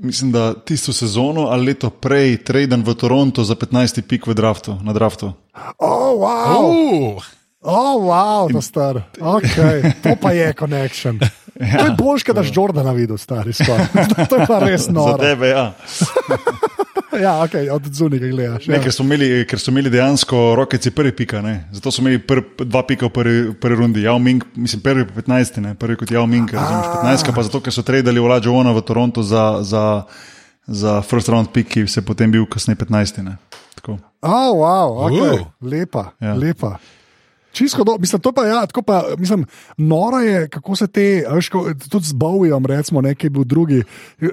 mislim, da tisto sezono ali leto prej, traden v Toronto za 15 pik v draftu, na draftu. Oh, wow! Uh. Oh, wow, to, star. Okay. to pa je connection. Ja. To je boljš, da daš Jordana videl, stari. to je pa res noro. Za tebe, ja. ja, okay, od zunaj gledaš. Ne, ja. ker, so imeli, ker so imeli dejansko rokeci prvi pika, ne? zato so imeli pr, dva pika v prvi, prvi rundi. Yao Ming, mislim, prvi po 15, ne? prvi kot Yao Ming, razumeš, 15, pa zato, ker so tradili Vlađo Ona v Toronto za, za, za first round pik, ki se potem bil kasneje 15. Ne? Tako. Oh, wow, okay. uh. lepa, ja. lepa. Čisto, do, mislim, to pa je, ja, tako pa, mislim, noro je, kako se te, veš, tudi z Bowijem, recimo, nekaj bil drugi.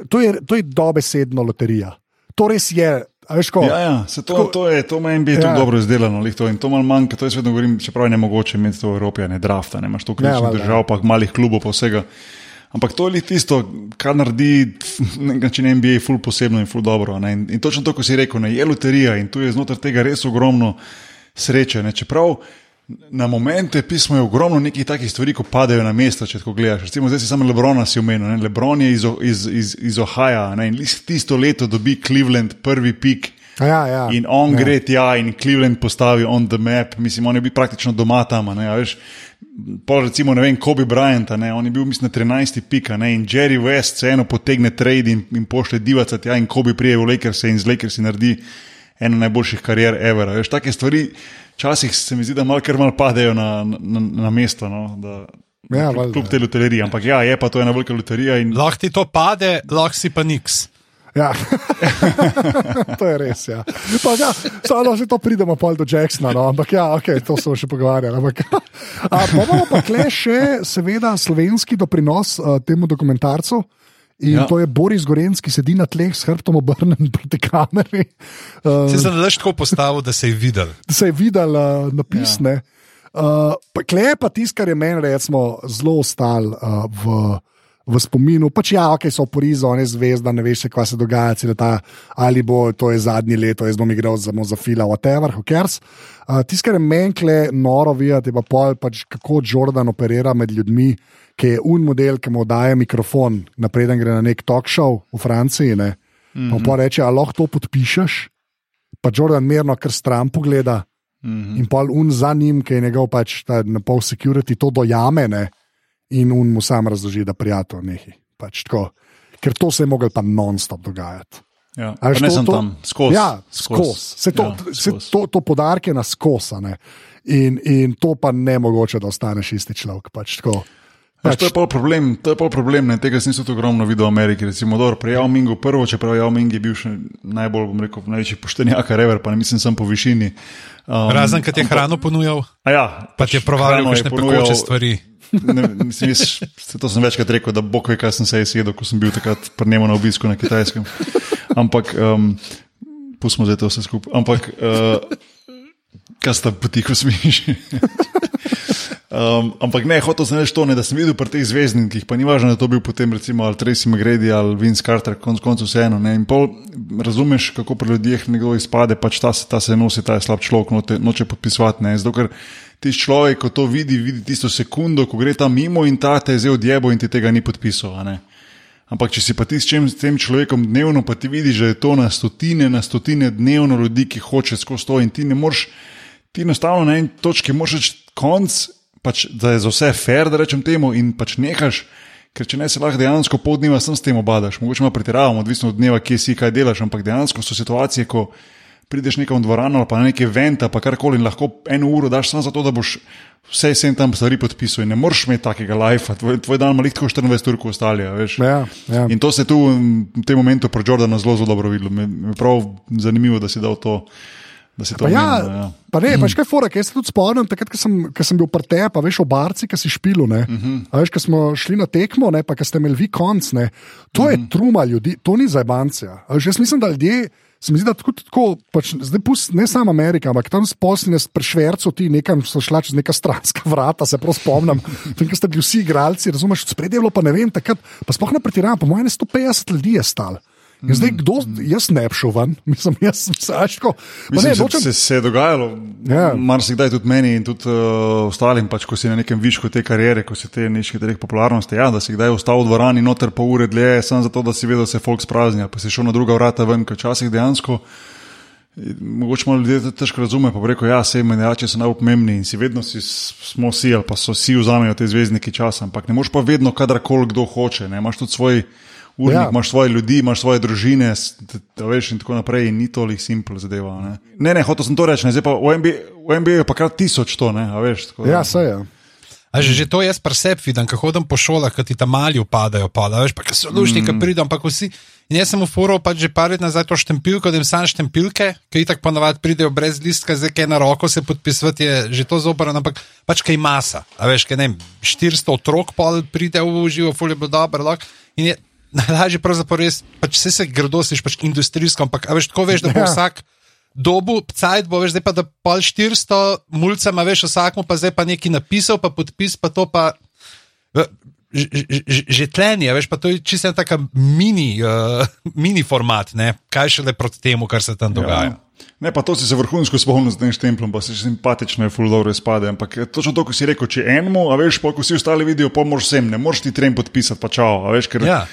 To je, to je dobesedno loterija to res je. Ko, ja, ja, to, tako, to, je, to ima MBA ja. tako dobro izdelano. To, in to malo manjka, to jaz vedno govorim, čeprav je ne mogoče imeti to v Evropi, ne drafta, ne imaš to križnih ja, držav, pa malih klubov, pa vsega. Ampak to je tisto, kar naredi način MBA ful posebno in ful dobro. In, in točno to, ko si rekel, ne, je loterija in tu je znotraj tega res ogromno sreče. Ne, čeprav Na momente pismo je ogromno nekih takih stvari, ko padejo na mesto, če tako gledaš. Recimo, zdaj si samo Lebrona si omenil. Ne? Lebron je iz, iz, iz, iz Ohaja ne? in tisto leto dobi Cleveland prvi pik Ja, ja. In on ja. gre tja in Cleveland postavi on the map, mislim, on je bil praktično doma tam. Ne, veš, Pol recimo, ne vem, Kobe Bryant, ne, on je bil, mislim, na 13. pika ne, in Jerry West se eno potegne trade in, in pošle divaca tja in Kobe prije v Lakers in z Lakers naredi eno najboljših karier ever. a Veš, take stvari, včasih se mi zdi, da malo kar mal padejo na, na, na mesto. No, da, Ja, kljub, kljub te loterije, ampak ja, je pa to ena velika loterija. In, Lahko ti to pade, lahko si pa niks. Ja. to je res. Ja. Pa, ja, samo že to pridemo pol do Jacksona, no, ampak ja, okay, to smo še pogovarjali. Ampak, a, pa imamo pa tle še, seveda, slovenski doprinos uh, temu dokumentarcu. In ja. To je Boris Gorenc, ki sedi na tleh s hrbtom obrnjen proti kameri. Uh, Se sem lež tako postavil, da se je videl. da se je videl uh, napis. Ja. Uh, Klej je pa tisto, kar je meni recimo, zelo ostal uh, v, v spominu. Pač ja, ok, so porizo, ne zvezda, ne veš, kaj se dogaja, ta, ali bo to je zadnje leto, jaz bom igral za, za fila, whatever, who cares. Uh, tisto, kar je meni kle noro videti, je pa pol, pač, kako Jordan operira med ljudmi, ki je un model, ki mu daje mikrofon, napreden gre na nek talk show v Franciji. Ne, mm -hmm. Pa reče, a lahko to podpišeš, pa Jordan mirno, kar stran pogleda. Mhm. In pol un za njim, ki je njegov pač ta na pol security, to dojame ne? in un mu sam razloži, da prijatelj nehi. Pač tako. Ker to se je mogel pa non-stop dogajati. ja, pa ne to- sem to- tam, skozi. Ja, skozi. Se to, Ja, se to, to podarke na skosa. In, in to pa ne mogoče, da ostaneš isti človek. Pač, tako. Pač, to je pol problem, to je pol problem ne, tega sem tudi ogromno videl v Ameriki. Recimo, dobro, pri Yao Mingu prvo, čeprav Yao Ming je bil še najbolj, bom rekel, največji poštenjak, rever, pa ne mislim sem po višini. Um, Razen, kad je hrano ponujal, ja, pa ti je provalil hrano je kakšne pekoče stvari. Ne, mislim, jaz, to sem večkrat rekel, da bog ve, kaj sem se jedel, ko sem bil takrat pri njemu na obisku na kitajskem. Ampak, um, pustimo zdaj to vse skupaj. Ampak, uh, kaj sta potiho smiši? Um, ampak ne, hotel sem reči to, ne, da sem videl pri teh zvezdnikih, pa ni važno, da to bil potem recimo ali Tracy McGrady ali Vince Carter, konc koncev vseeno. ne, pol razumeš, kako pri ljudeh nekdo izpade, pač ta, ta se nosi, ta je slab človek, noče, noče podpisovati. Ne, zato, ker ti človek, ko to vidi, vidi tisto sekundo, ko gre tam mimo in ta te je zdaj odjebo in ti tega ni ne. Ampak, če si pa ti s, čem, tem človekom dnevno, pa ti vidiš, da je to na stotine, na stotine dnevno ljudi, ki hoče skozi to in ti ne moreš, ti enostavno na eni točki moraš reči konc, pač, da je za vse fair, da rečem temu, in pač nehaš, ker če ne se lahko dejansko pol dneva sem s tem obadaš. Mogoče malo pretiravam, odvisno od dneva, kje si, kaj delaš, ampak dejansko so situacije, ko prideš nekam v dvorano ali pa na neki event, pa karkoli in lahko eno uro daš samo zato, da boš vse sem tam stvari podpisal in ne moreš imeti takega lajfa, tvoj, tvoj dan ima lih tako 24 ur, kot ostali. Ja, ja. In to se tu v tem momentu pri Jordanu zelo, zelo dobro videlo. Me me je prav zanimivo, da si dal to. Da si to Pa ja, omenil, ja. pa ne, pač kaj fora, jaz se tudi spomnim, takrat, ko sem, ko sem bil pri tebi, pa veš, v barci, ki si špil. Uh Mhm. -huh. Veš, ko smo šli na tekmo, ne, pa ko ste imeli vi konc, ne, to uh -huh. Mhm. je truma ljudi, to ni zajbancija. A Veš, jaz mislim, da ljudje. Se mi zdi, da tako, tako pač, zdaj pust, ne samo Amerika, ampak tam sposline s prešverco ti nekam so šla čez neka stranska vrata, se prav spomnim. Tam, ko ste bili vsi igralci, razumeš, spredje je bilo pa ne vem, takrat, pa sploh ne pretiravam, po mojem 150 ljudi je stalo. In zdaj kdo, jaz ne bi šel ven, mislim, jaz sem se aško. Mislim, Ne, nočem, se, se je dogajalo, Ja. ja. marsikdaj tudi meni in tudi uh, ostalim, pač, ko si na nekem višku te kariere, ko si te neške teh popularnosti, ja, da si kdaj ostal v dvorani noter pol ure dlje, samo zato, da si vedel, da se folk spraznja, pa si šel na druga vrata ven, ker včasih dejansko. Mogoče malo ljudi težko razume, pa rekel, ja, sej menjači so najpomembnejši in si vedno si, smo si, ali pa so vsi vzamejo te zvezdniki časa, ampak ne moreš pa vedno, kadarkoli kdo hoče. Ne? Imaš tudi svoj urnik, Ja. imaš svoje ljudi, imaš svoje družine, veš in tako naprej, in ni toliko simpel zadeva. Ne, ne, ne hotel sem to reči, ne, zdaj pa v NBA, v NBA je pa kar tisoč to, ne, a veš. Tako, Ja, se je. A že, že to jaz pri sebi vidim, ko hodim po šolah, ko ti tam mali upadajo, pa da veš, pa ko so lušni, mm. ko pridem, ampak vsi. In jaz sem v foro pač že par let nazaj to štempilko, da jim sam štempilke, ki jih tako ponavadi pridejo brez listka, zdaj kaj na roko se podpisati, je že to zoprno, ampak pač kaj masa. A veš, kaj ne, vem, 400 otrok pol pride v živo, fulje bo dobro, lahko. In je najlažje pravzaprav res, pač vse se gradosiš, pač industrijsko, ampak veš, tako veš, da bo Ja. vsak dobu, cajt bo, veš, zdaj pa da pol 400 mulcema, veš, vsakmu pa zdaj pa nekaj napisal, pa podpis, pa to pa. Že tlenje, veš, pa to je čisto ena taka mini, uh, mini format, ne? kaj šele proti temu, kar se tam dogaja. Ja. Ne, pa to si se vrhunsko spomnil z tem štemplom, pa si simpatično je full dobro izpade. Ampak je točno to, ko si rekel, če enemu, a veš, pa ko vsi ostali vidijo, pa moraš sem, ne moreš ti trem podpisati, pa čau, a veš, ker Ja.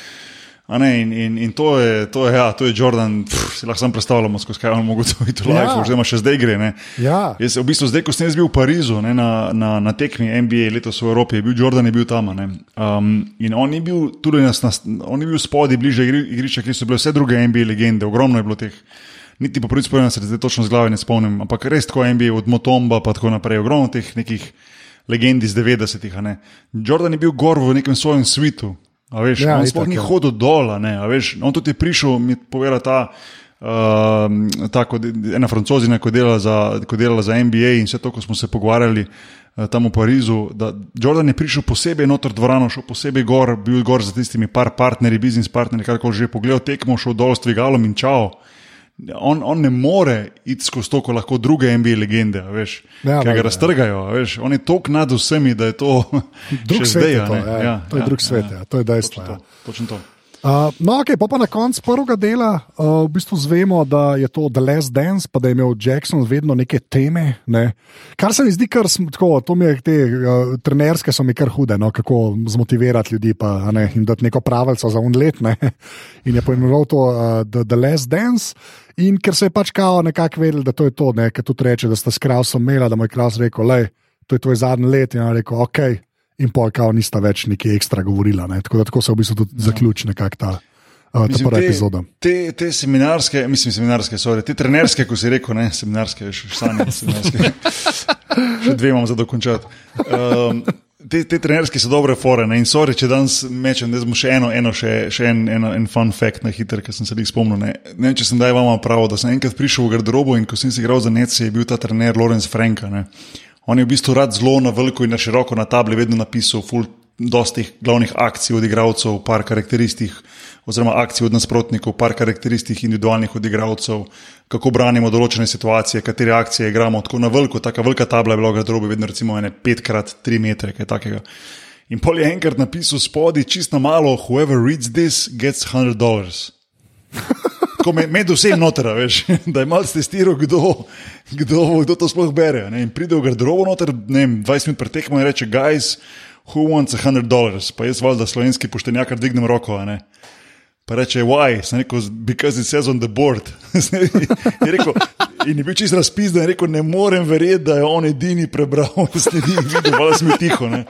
Ne, in, in, in to je, to je, ja, to je Jordan, pff, si lahko sam predstavljamo, skozi kaj on mogoče to Ja. life, oziroma še zdaj gre. Ne. Ja. Jaz, v bistvu, zdaj, ko sem jaz bil v Parizu ne, na, na, na tekmi NBA letos v Evropi, je bil Jordan je bil tam. a ne. Um, in on je bil tudi nas, nas, on je bil spodaj, bliže igri, igrišča, kjer so bile vse druge NBA legende, ogromno je bilo teh. Niti po prvi spomin se zdaj točno z glave ne spomnim, ampak res tako NBA od Motomba pa tako naprej, ogromno teh nekih legend iz 90-ih. a ne. Jordan je bil gor v nekem svojem svitu. A veš, Ja, on sploh ni ja. hodil dol, ne, a veš, on tudi je prišel, mi je povedala ta, uh, ta ko, de- ena francozina, ko je delala za, ko delala za NBA in vse to, ko smo se pogovarjali uh, tam v Parizu, da Jordan je prišel posebej noter dvorano, šel posebej gor, bil gor za tistimi par partnerji, biznis partnerji, kar koli že pogledal tekmo, šel dol s dvigalom in čao. On, on ne more iti skozi to, ko lahko druge NBA legende, a veš, Ja, ja, ki ga ja. raztrgajo. Veš, on je tok nad vsemi, da je to Drug svet zdaj. je to, ne. ja, to je drug svet, ja, to je dejstvo, Točno ja. to, točno to. Uh, no, ok, pa, pa na koncu prvega dela uh, v bistvu zvemo, da je to The Last Dance, pa da je imel Jackson vedno neke teme. Ne? Kar se mi zdi, kar sem, tako, to mi je te uh, trenerske so mi kar hude, no? kako zmotivirati ljudi pa, ne, in dati neko pravico za un let. Ne? In je poimenoval to uh, The, The Last Dance. In ker se je pač kao nekako vedel, da to je to, ne, ker tudi reče, da sta s kraljem imela, da mu je kralj rekel, le, to je tvoj zadnji let. In on je rekel, ok, in pol kao nista več nekaj ekstra govorila. Ne. Tako da tako se v bistvu tudi zaključi nekako ta, uh, ta Mislim, te- epizoda. Te, te seminarske, mislim, seminarske, sorry, te trenerske, ko si rekel, ne, seminarske, še sanje, seminarske. še dve imam za dokončati. Um, te, te trenerske so dobre fore ne, in sorry, če danes mečem, da smo še eno, eno še, še en, eno, en fun fact na hiter, ki sem se jih spomnil. Ne. ne vem, če sem daj vama prav, da sem enkrat prišel v garderobo in ko sem si igral za Nece, je bil ta trener Lorenz Franka. Ne. On je v bistvu rad zelo na veliko in na široko na tabli vedno napisal ful dostih glavnih akcij od igralcev, par karakteristik, oziroma akcij od nasprotnikov, par karakteristik individualnih od igralcev, kako branimo določene situacije, katere akcije igramo. Tako na veliko, taka velika tabla je bila v garderobi, vedno recimo ene 5x3 metre, kaj takega. In pol je enkrat napisal spodaj, čisto malo, whoever reads this gets 100 dollars. Tako med, med vsem noter, veš, da je malo testiral, kdo, kdo, kdo to sploh bere. Ne? In pride v garderobo noter, ne vem, 20 minut pretekmo in reče, guys, who wants a 100 dollars? Pa jaz valjda slovenski poštenjakar dvignem roko, a ne. Pa reče, why? Sem rekel, because it says on the board. je rekel, in je bil čist razpis, da je rekel, ne morem verjeti, da je on edini prebral sledi in videl, da sem tiho. Ne?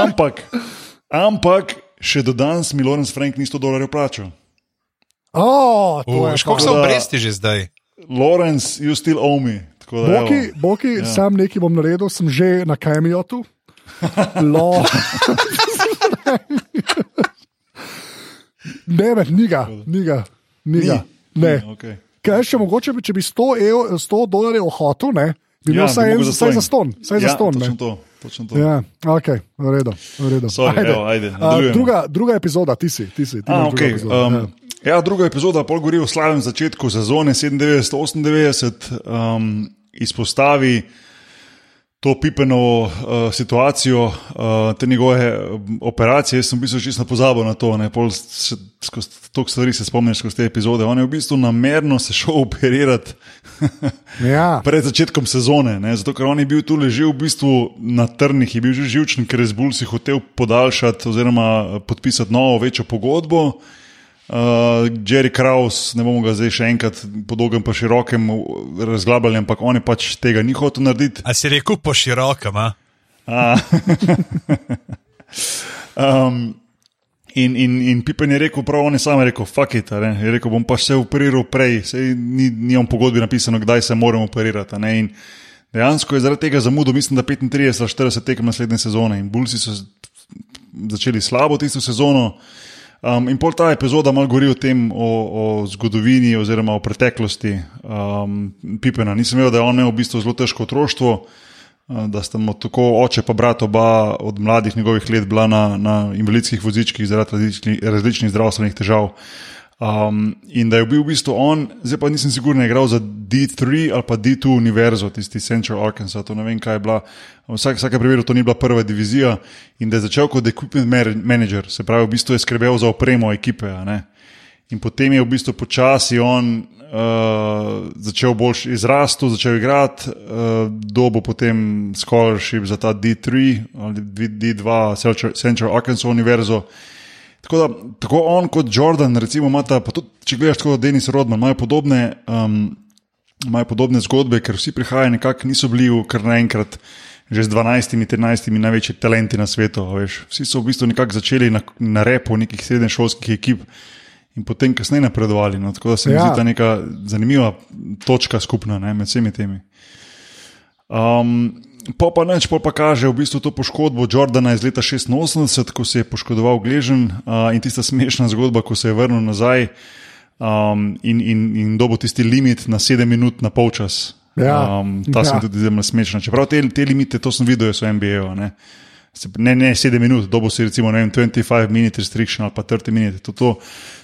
Ampak, ampak, še do danes mi Lorenz Frank ni 100 dolarjev plačal. Oh, to je Koliko pa- so obresti že zdaj? Lorenz, you still owe me. Da, Boki, evo. boki ja. sam nekaj bom naredil, sem že na Kamijotu. Lo. ne, ne, niga, niga, niga. Ni, Ne. ni, okej. Kaj še mogoče, bi- če bi 100, ev, 100 dolarjev hotel, ne? Bi imel Ja, bi vsaj mogel en- vsaj za ston, vsaj za ja, ston. Točno ne. to. Točno to. Ja, ok, v redu. V redu. Sorry, evo, ajde, A, druga, druga epizoda, ti si. Ti si ti A, okay. epizodo, ja. um, ja, druga epizoda pol govori o slavnem začetku sezone 97-98, um, izpostavi to pipeno uh, situacijo, uh, te njegove um, operacije. Jaz sem v bistvu čisto pozabil na to, ne pol skozi toliko stvari se spomniš skozi te epizode. On je v bistvu namerno se šel operirati ja. pred začetkom sezone, ne? zato ker on je bil tu ležal v bistvu na trnih, je bil že živčen, ker je z Bulls hotel podaljšati oziroma podpisati novo, večjo pogodbo. Uh, Jerry Kraus, ne bomo ga zdaj še enkrat po dolgem, pa širokem razglabljali, ampak on je pač tega ni hotel narediti. A si rekel po širokem? a? Um, in, in, in Pippen je rekel, prav on je sam rekel, fuck it, a ne. je rekel, bom pa se operiral prej, sej ni, ni on pogodbi napisano, kdaj se moram operirati. a. In dejansko je zaradi tega zamudil, mislim, da 35 ali 40 tekem naslednje sezone in Bulsi so začeli slabo tisto sezono. Um, in pol ta epizoda malo govori o tem, o, o zgodovini oziroma o preteklosti um, Pipena. Nisem vedel, da je on imel v bistvu zelo težko otroštvo, uh, da sta mu tako oče pa brat oba od mladih njegovih let bila na, na invalidskih vozičkih zaradi različnih, različnih zdravstvenih težav. Um, in da je bil v bistvu on, zdaj pa nisem siguren, igral za D3 ali pa D2 univerzo, tisti Central Arkansas, to ne vem, kaj je bila. Vsak, vsake primeru to ni bila prva divizija in da je začel kot equipment manager, se pravi, v bistvu je skrbel za opremo ekipe. In potem je v bistvu počasi on uh, začel bolj izrasti, začel igrati, uh, dobo potem scholarship za ta D3 ali D2 Central- Central Arkansas univerzo. Tako, da, tako on kot Jordan, recimo, imata, pa tudi če gledaš tako, Denis Rodman, imajo podobne, um, imajo podobne zgodbe, ker vsi prihajajo nekako, niso bili v kar naenkrat. Že z 12, 13 največji talenti na svetu. Veš. Vsi so v bistvu nekako začeli na, na repu nekih srednješolskih ekip in potem kasneje napredovali. No. Tako da se mi ja. zdi ta neka zanimiva točka skupna ne, med vsemi temi. Um, Po pa neč, pa kaže v bistvu to poškodbo Jordana iz leta 86, ko se je poškodoval Gležen uh, in tista smešna zgodba, ko se je vrnil nazaj um, in, in, in dobo tisti limit na 7 minut na polčas. Ja, um, ta ja. sem tudi zelo smešna. Čeprav te, te limite, to sem videl, so MBA. Ne? ne, ne 7 minut, dobo si recimo vem, 25 minut restriction ali pa 30 minut. To, to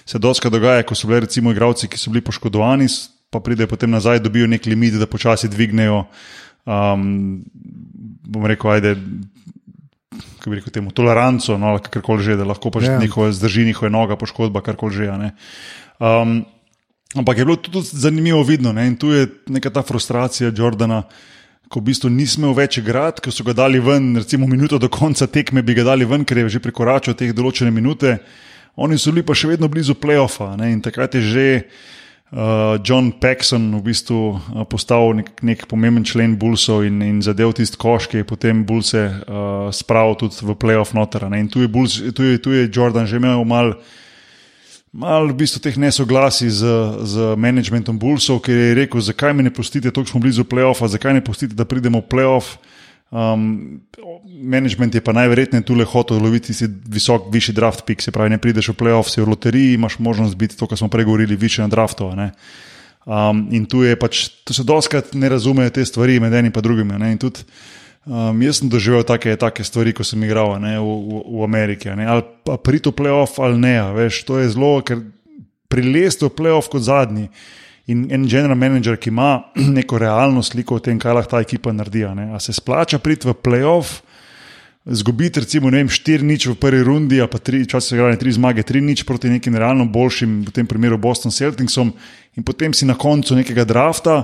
se doska dogaja, ko so bili recimo igravci, ki so bili poškodovani, pa pridejo potem nazaj, dobijo nek limit, da počasi dvignejo um, bom rekel, ajde, kako bi rekel, temu toleranco, no, kakorkoli že, da lahko pač yeah. Ja. njihove zdrži njihove noge, poškodba, karkoli že. Um, ampak je bilo tudi zanimivo vidno ne? in tu je neka ta frustracija Jordana. Ko v bistvu nismo več igrati, ko so ga dali ven, recimo minuto do konca tekme, bi ga dali ven, ker je že prekoračil te določene minute, oni so bili pa še vedno blizu playoffa. Ne? In takrat je že uh, John Paxson v bistvu uh, postal nek, nek pomemben člen Bullsov in, in zadev tisti koš, ki je potem Bullse uh, spravil tudi v playoff noter. In tu je, Bulls, tu, je, tu je Jordan že imel mal. Mal v bistvu teh nesoglasij z, z managementom Bullsov, ki je rekel, zakaj mi ne pustite, tako smo blizu playoffa, zakaj ne pustite, da pridemo v playoff. Um, management je pa najverjetneje tu le hotel loviti si visok, višji draft pick, se pravi, ne prideš v playoff, si v loteriji, imaš možnost biti to, kar smo pregovorili, više na draftu. Um, in tu je pač, tu se doskrat ne razumejo te stvari med enim in drugim. In tudi um, jaz sem doživel take, take stvari, ko sem igral ne, v, v, v Ameriki. Ali pa prito playoff ali ne, veš, to je zelo, ker prilesti v playoff kot zadnji. In en general manager, ki ima neko realno sliko o tem, kaj lahko ta ekipa naredi. A se splača priti v playoff, zgubiti recimo 4-0 v prvi rundi, pa včasih se igrajo 3 zmage, 3-0 proti nekim realno boljšim, v tem primeru Boston Celticsom, in potem si na koncu nekega drafta.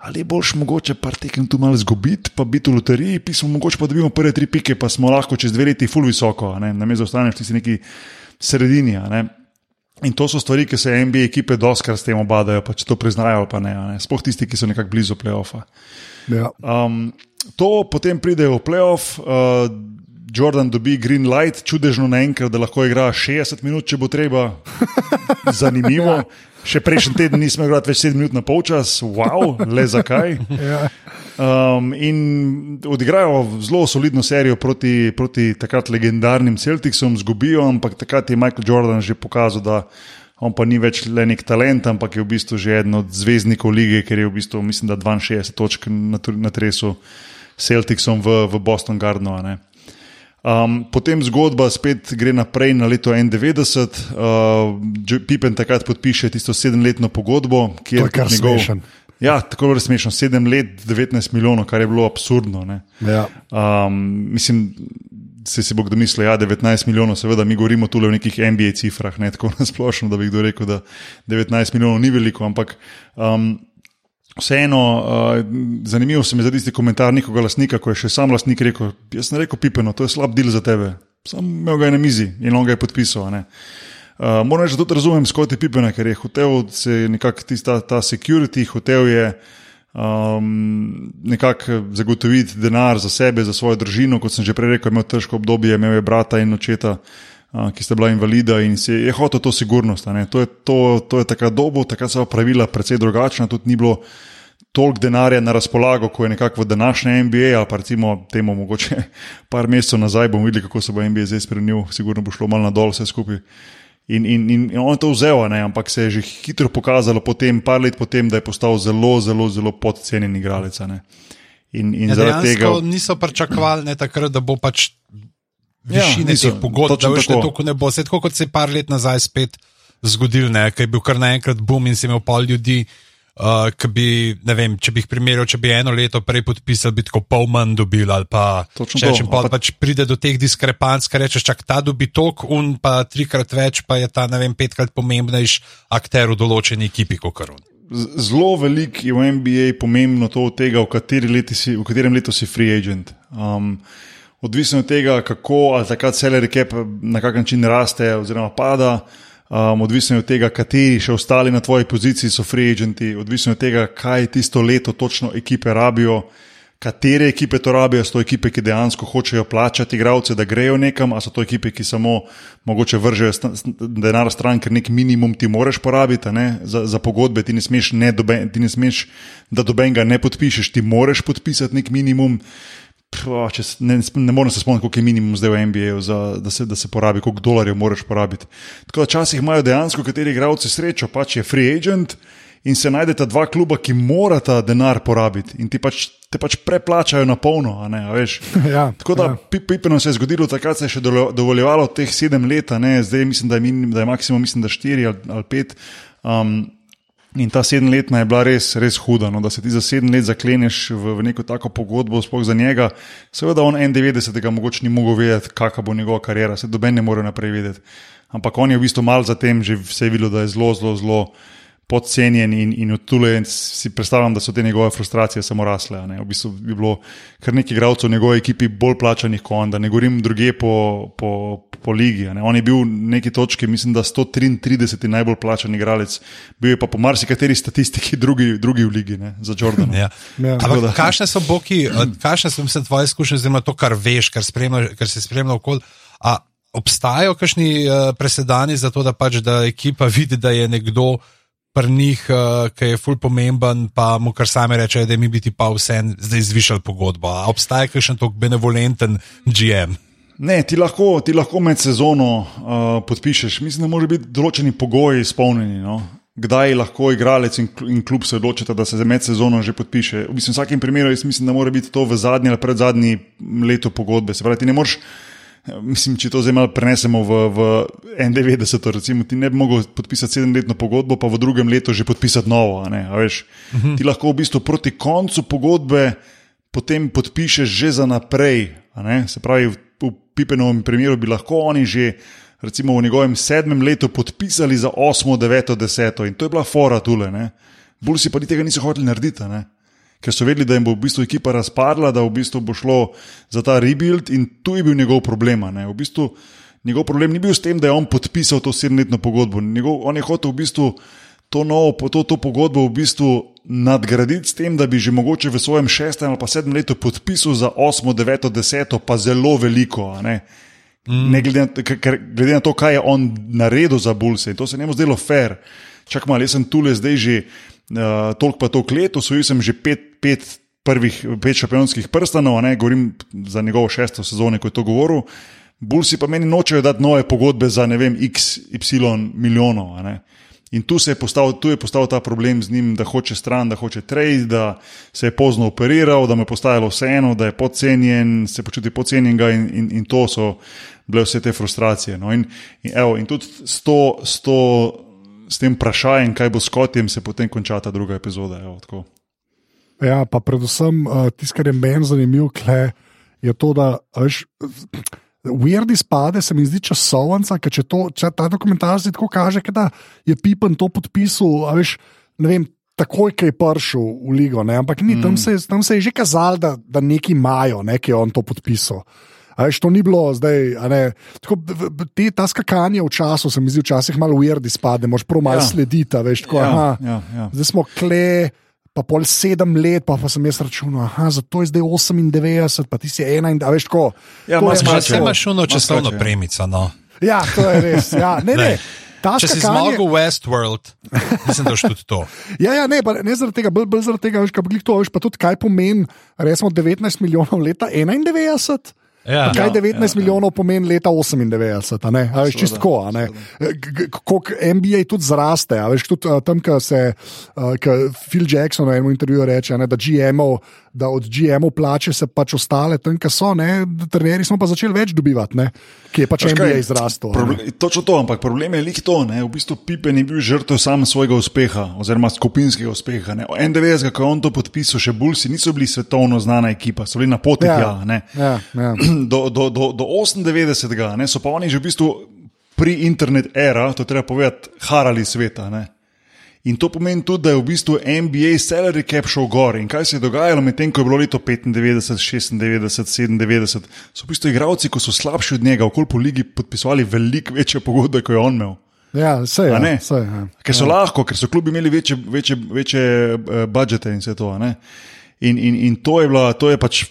Ali je boljš mogoče par tekem tu malo zgubiti, pa biti v loteriji, pismo mogoče pa dobimo prve tri pike, pa smo lahko čez dve leti full visoko, na mestu ostaneš ti neki sredini. In to so stvari, ki se NBA ekipe doskrat s tem obadajo, pa če to priznajo, pa ne. ne. Sploh tisti, ki so nekako blizu playoffa. Ja. Um, to potem pride v playoff, uh, Jordan dobi green light, čudežno naenkrat, da lahko igra 60 minut, če bo treba. Zanimivo. ja. Še prejšnji teden nismo igrali več 7 minut na polčas, wow, le zakaj. ja. Um, in odigrajo zelo solidno serijo proti, proti takrat legendarnim Celticsom, zgubijo, ampak takrat je Michael Jordan že pokazal, da on pa ni več le nek talent, ampak je v bistvu že eden od zvezdnikov lige, ker je v bistvu, mislim, da 62 točk na, na tresu Celticsom v, v Boston Gardenu. Um, potem zgodba spet gre naprej na leto 91. Uh, Pippen takrat podpiše tisto sedemletno pogodbo, ki je kar njegov. Smešen. Ja, tako je smešno. Sedem let, 19 milijonov, kar je bilo absurdno. Ja. Um, mislim, se si bo kdo mislil, da ja, je 19 milijonov, seveda mi govorimo tu o nekih NBA cifrah, ne tako nasplošno, da bi kdo rekel, da 19 milijonov ni veliko, ampak. Um, Vseeno, uh, zanimivo se mi zdi tisti komentar njihovega lastnika, ko je še sam lastnik rekel: Jaz sem rekel, pipeno, to je slab del za tebe. Sam imel ga je na mizi in on ga je podpisal. Uh, moram reči, da tudi razumem skoti pipena, ker je hotel se nekako tista ta security, hotel je um, nekako zagotoviti denar za sebe, za svojo družino. Kot sem že prej rekel, imel težko obdobje, imel je brata in očeta. Uh, ki sta bila invalida in se je hotel to sigurnost. To je, to, to je takrat dobo, takrat so pravila precej drugačna, tudi ni bilo toliko denarja na razpolago, kot je nekako v današnjem NBA, ali pa recimo temu mogoče par mesecev nazaj, bomo videli, kako se bo NBA zdaj spremenil, sigurno bo šlo malo na dol vse skupaj. In, in, in, in on je to vzel, ne? ampak se je že hitro pokazalo, potem, par let potem, da je postal zelo, zelo, zelo podcenjen igralec. In, in ja, zaradi tega niso pričakovali, ne, takrat, da bo pač višine ja, teh pogodb, da bo še tako ne bo. Se, tako kot se je par let nazaj spet zgodil, ker je bil kar naenkrat boom in se je imel pol ljudi. Uh, bi, vem, če bi jih primerjal, če bi eno leto prej podpisal, bi tako pol manj dobil. Pa, če rečem, pa, pač pride do teh diskrepanc, ki rečeš, čak ta dobi tok, un pa trikrat več, pa je ta, ne vem, petkrat pomembnejši akter v določeni ekipi kot on. Zelo veliko je v NBA pomembno to, tega, v, si, v katerem letu si free agent. Um, odvisno od tega, kako ali takrat salary cap na kak način raste oziroma pada. Um, odvisno je od tega, kateri še ostali na tvoji poziciji so free agenti, odvisno je od tega, kaj tisto leto točno ekipe rabijo, katere ekipe to rabijo, so to ekipe, ki dejansko hočejo plačati igralce, da grejo nekam, ali so to ekipe, ki samo mogoče vržejo sta- denar stran, ker nek minimum ti moraš porabiti ne, za, za pogodbe, ti ne smeš, ne doben, ti ne smeš da dobenega ne podpišeš, ti moraš podpisati nek minimum. Pff, če Ne, ne morem se spomniti, koliko je minimum zdaj v NBA, za, da, se, da se porabi, koliko dolarjev moraš porabiti. Tako da včasih imajo dejansko kateri igralci srečo, pač je free agent in se najdeta dva kluba, ki morata denar porabiti in ti pač, te pač preplačajo na polno. a Ne, a veš. Ja, Tako da ja. Pipeno se je zgodilo, takrat se je še dovoljevalo teh sedem let, ne, zdaj mislim, da je, minim, da je maksimum, mislim, da štiri ali, ali pet. Um, In ta sedemletna je bila res, res huda, no, da se ti za sedem let zakleneš v, v neko tako pogodbo, sploh za njega. Seveda, on 91. mogoče ni mogel vedeti, kakšna bo njegova karijera, se doben ne more naprej vedeti. Ampak on je v bistvu mal zatem že vse videl, da je zelo, zelo, zelo podcenjen in, in odtulen. Si predstavljam, da so te njegove frustracije samo rasle. Ne. V bistvu bi bilo kar nekaj igralcev v njegovi ekipi bolj plačanih kot on, da ne govorim druge po, po, po ligi. Ne. On je bil v neki točki, mislim, da 133 najbolj plačan igralec, bil je pa po marsikateri statistiki drugi, drugi v ligi ne, za Jordana. Ja. Ja. Ampak kakšne so boki, eh, kakšne so mislim, tvoje izkušnje, oziroma to, kar veš, kar, spremlja, kar si spremljal okoli. A obstajajo kakšni uh, presedani za to, da pač da ekipa vidi, da je nekdo pri njih, uh, ki je ful pomemben, pa mu kar sami reče, da mi bi ti pa vse zdaj zvišali pogodbo. A obstaja kakšen tok benevolenten GM? Ne, ti lahko, ti lahko med sezono uh, podpišeš. Mislim, da morajo biti določeni pogoji izpolnjeni. No? Kdaj lahko igralec in, in klub se odločita, da se za med sezono že podpiše. V mislim, vsakem primeru jaz mislim, da mora biti to v zadnji ali predzadnji letu pogodbe. Se pravi, ti ne moreš. Mislim, če to zdaj malo prenesemo v, v 91, recimo, ti ne bi mogel podpisati sedemletno pogodbo, pa v drugem letu že podpisati novo. a Ne, a veš, uh -huh. Ti lahko v bistvu proti koncu pogodbe potem podpišeš že za naprej. Se pravi, v, v Pipenovem primeru bi lahko oni že recimo v njegovem sedmem letu podpisali za osmo, deveto, deseto in to je bila fora tule. Bulsi pa ni tega niso hoteli narediti. ne ker so vedeli, da jim bo v bistvu ekipa razpadla, da v bistvu bo šlo za ta rebuild in tu je bil njegov problem. ne. V bistvu, njegov problem ni bil s tem, da je on podpisal to sedemletno pogodbo. Njegov, on je hotel v bistvu to, novo, to, to pogodbo v bistvu nadgraditi s tem, da bi že mogoče v svojem šestem ali pa sedmem letu podpisal za osmo, deveto, deseto, pa zelo veliko. Ne? Ne glede, na, ker- glede na to, kaj je on naredil za Bulse, to se njemu zdelo fair. Čakaj malo, jaz sem tule zdaj že uh, toliko pa toliko let, osvojil sem že pet, pet prvih, pet šampionskih prstanov, ne govorim za njegovo šesto sezono, ko je to govoril. Bulsi pa meni nočejo dati nove pogodbe za ne vem, x, y milijonov. ne. In tu, je postal, tu je postal ta problem z njim, da hoče stran, da hoče trade, da se je pozno operiral, da mu je postajalo vseeno, da je podcenjen, se počuti podcenjenega in, in, in to so bile vse te frustracije. No. In, in, evo, in tudi s, to, s, to, s tem vprašanjem, kaj bo s Kotjem, se potem konča ta druga epizoda. Evo, tako. Ja, pa predvsem uh, tisto, kar je meni zanimivo, je to, da veš, Weird izpade, se mi zdi časovnica, ker če, to, če ta dokumentarc tako kaže, da je Pipen to podpisal, a veš, ne vem, takoj, ko je prišel v ligo, ne? ampak ni, mm. tam, se, tam se je že kazalo, da, da neki imajo, ne, ki je on to podpisal. A veš, to ni bilo zdaj. ne, Tako, te, ta skakanje v času se mi zdi včasih malo weird izpade, moš prav malo Ja. slediti. Veš, tako, Ja, aha, ja, ja. Zdaj smo kle, pa pol sedem let, pa, pa sem jaz računal, aha, zato je zdaj 98, pa ti si 21, a veš tako. Ja, to malo je Maskače. malo Vse to. imaš uno časovno Maskače, ja. premico. No. Ja, to je res. Ja, ne, ne. Ta Če si skakanje- zmogel Westworld, mislim, da je tudi to. Ja, ja, ne, pa ne zaradi tega, bolj, bolj zaradi tega, veš, kaj to, veš, pa tudi kaj pomeni, recimo 19 milijonov leta 91. Ja. Kaj Ja, 19 ja, milijonov pomeni leta 98, a ne? A veš, čist tako, a ne? Kako NBA tudi zraste, a veš, tudi uh, tam, ko se, uh, ko Phil Jackson v enem intervjuju reče, a ne, da, GMO, da od GMO plače se pač ostale tam, ki so, ne, trenerji smo pa začeli več dobivati, ne, ki je pač Veš NBA kaj, izrastel. a točno to, ampak problem je lik to. Ne? V bistvu Pipen je bil žrtev sam svojega uspeha, oziroma skupinskega uspeha. Ne? 91, ko je on to podpisal, še Bulsi niso bili svetovno znana ekipa, so bili na poti tja. ne. ja, ja. Do, do, do, do 98. Ne, so pa oni že v bistvu pri internet era, to treba povedati, harali sveta. Ne. In to pomeni tudi, da je v bistvu NBA salary cap šel gor. In kaj se je dogajalo medtem, ko je bilo leto 95, 96, 97, so v bistvu igravci, ko so slabši od njega, okoli po ligi podpisovali veliko večje pogodbe, kot je on imel. Ja, vse je. A ne? Saj, ja. Ker so lahko, ker so klubi imeli večje, večje, večje uh, budžete in vse to. ne. In, in, in to, je bila, to je pač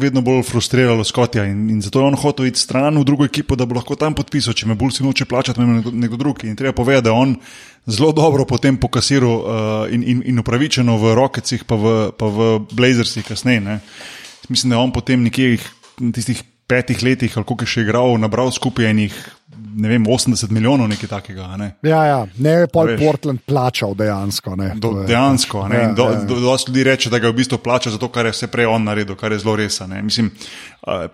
vedno bolj frustriralo Skotja. In, in zato je on hotel iti stran v drugo ekipo, da bo lahko tam podpisal. Če me bolj si noče plačati, me nekdo, nekdo drug. In treba povedati, da on zelo dobro potem pokasiral uh, in, in, in upravičeno v Rocketsih, pa v, pa v Blazersih kasneje. ne. Mislim, da je on potem nekje tistih petih letih, ali koliko je še igral, nabral skupaj enih, ne vem, 80 milijonov, nekaj takega. Ne. Ja, ja, ne je pol Veš. Portland plačal dejansko. Ne, Do, je- dejansko. Ne, Ja, do, ja. do, dosti ljudi reče, da ga v bistvu plača za to, kar je vse prej on naredil, kar je zelo res. Mislim,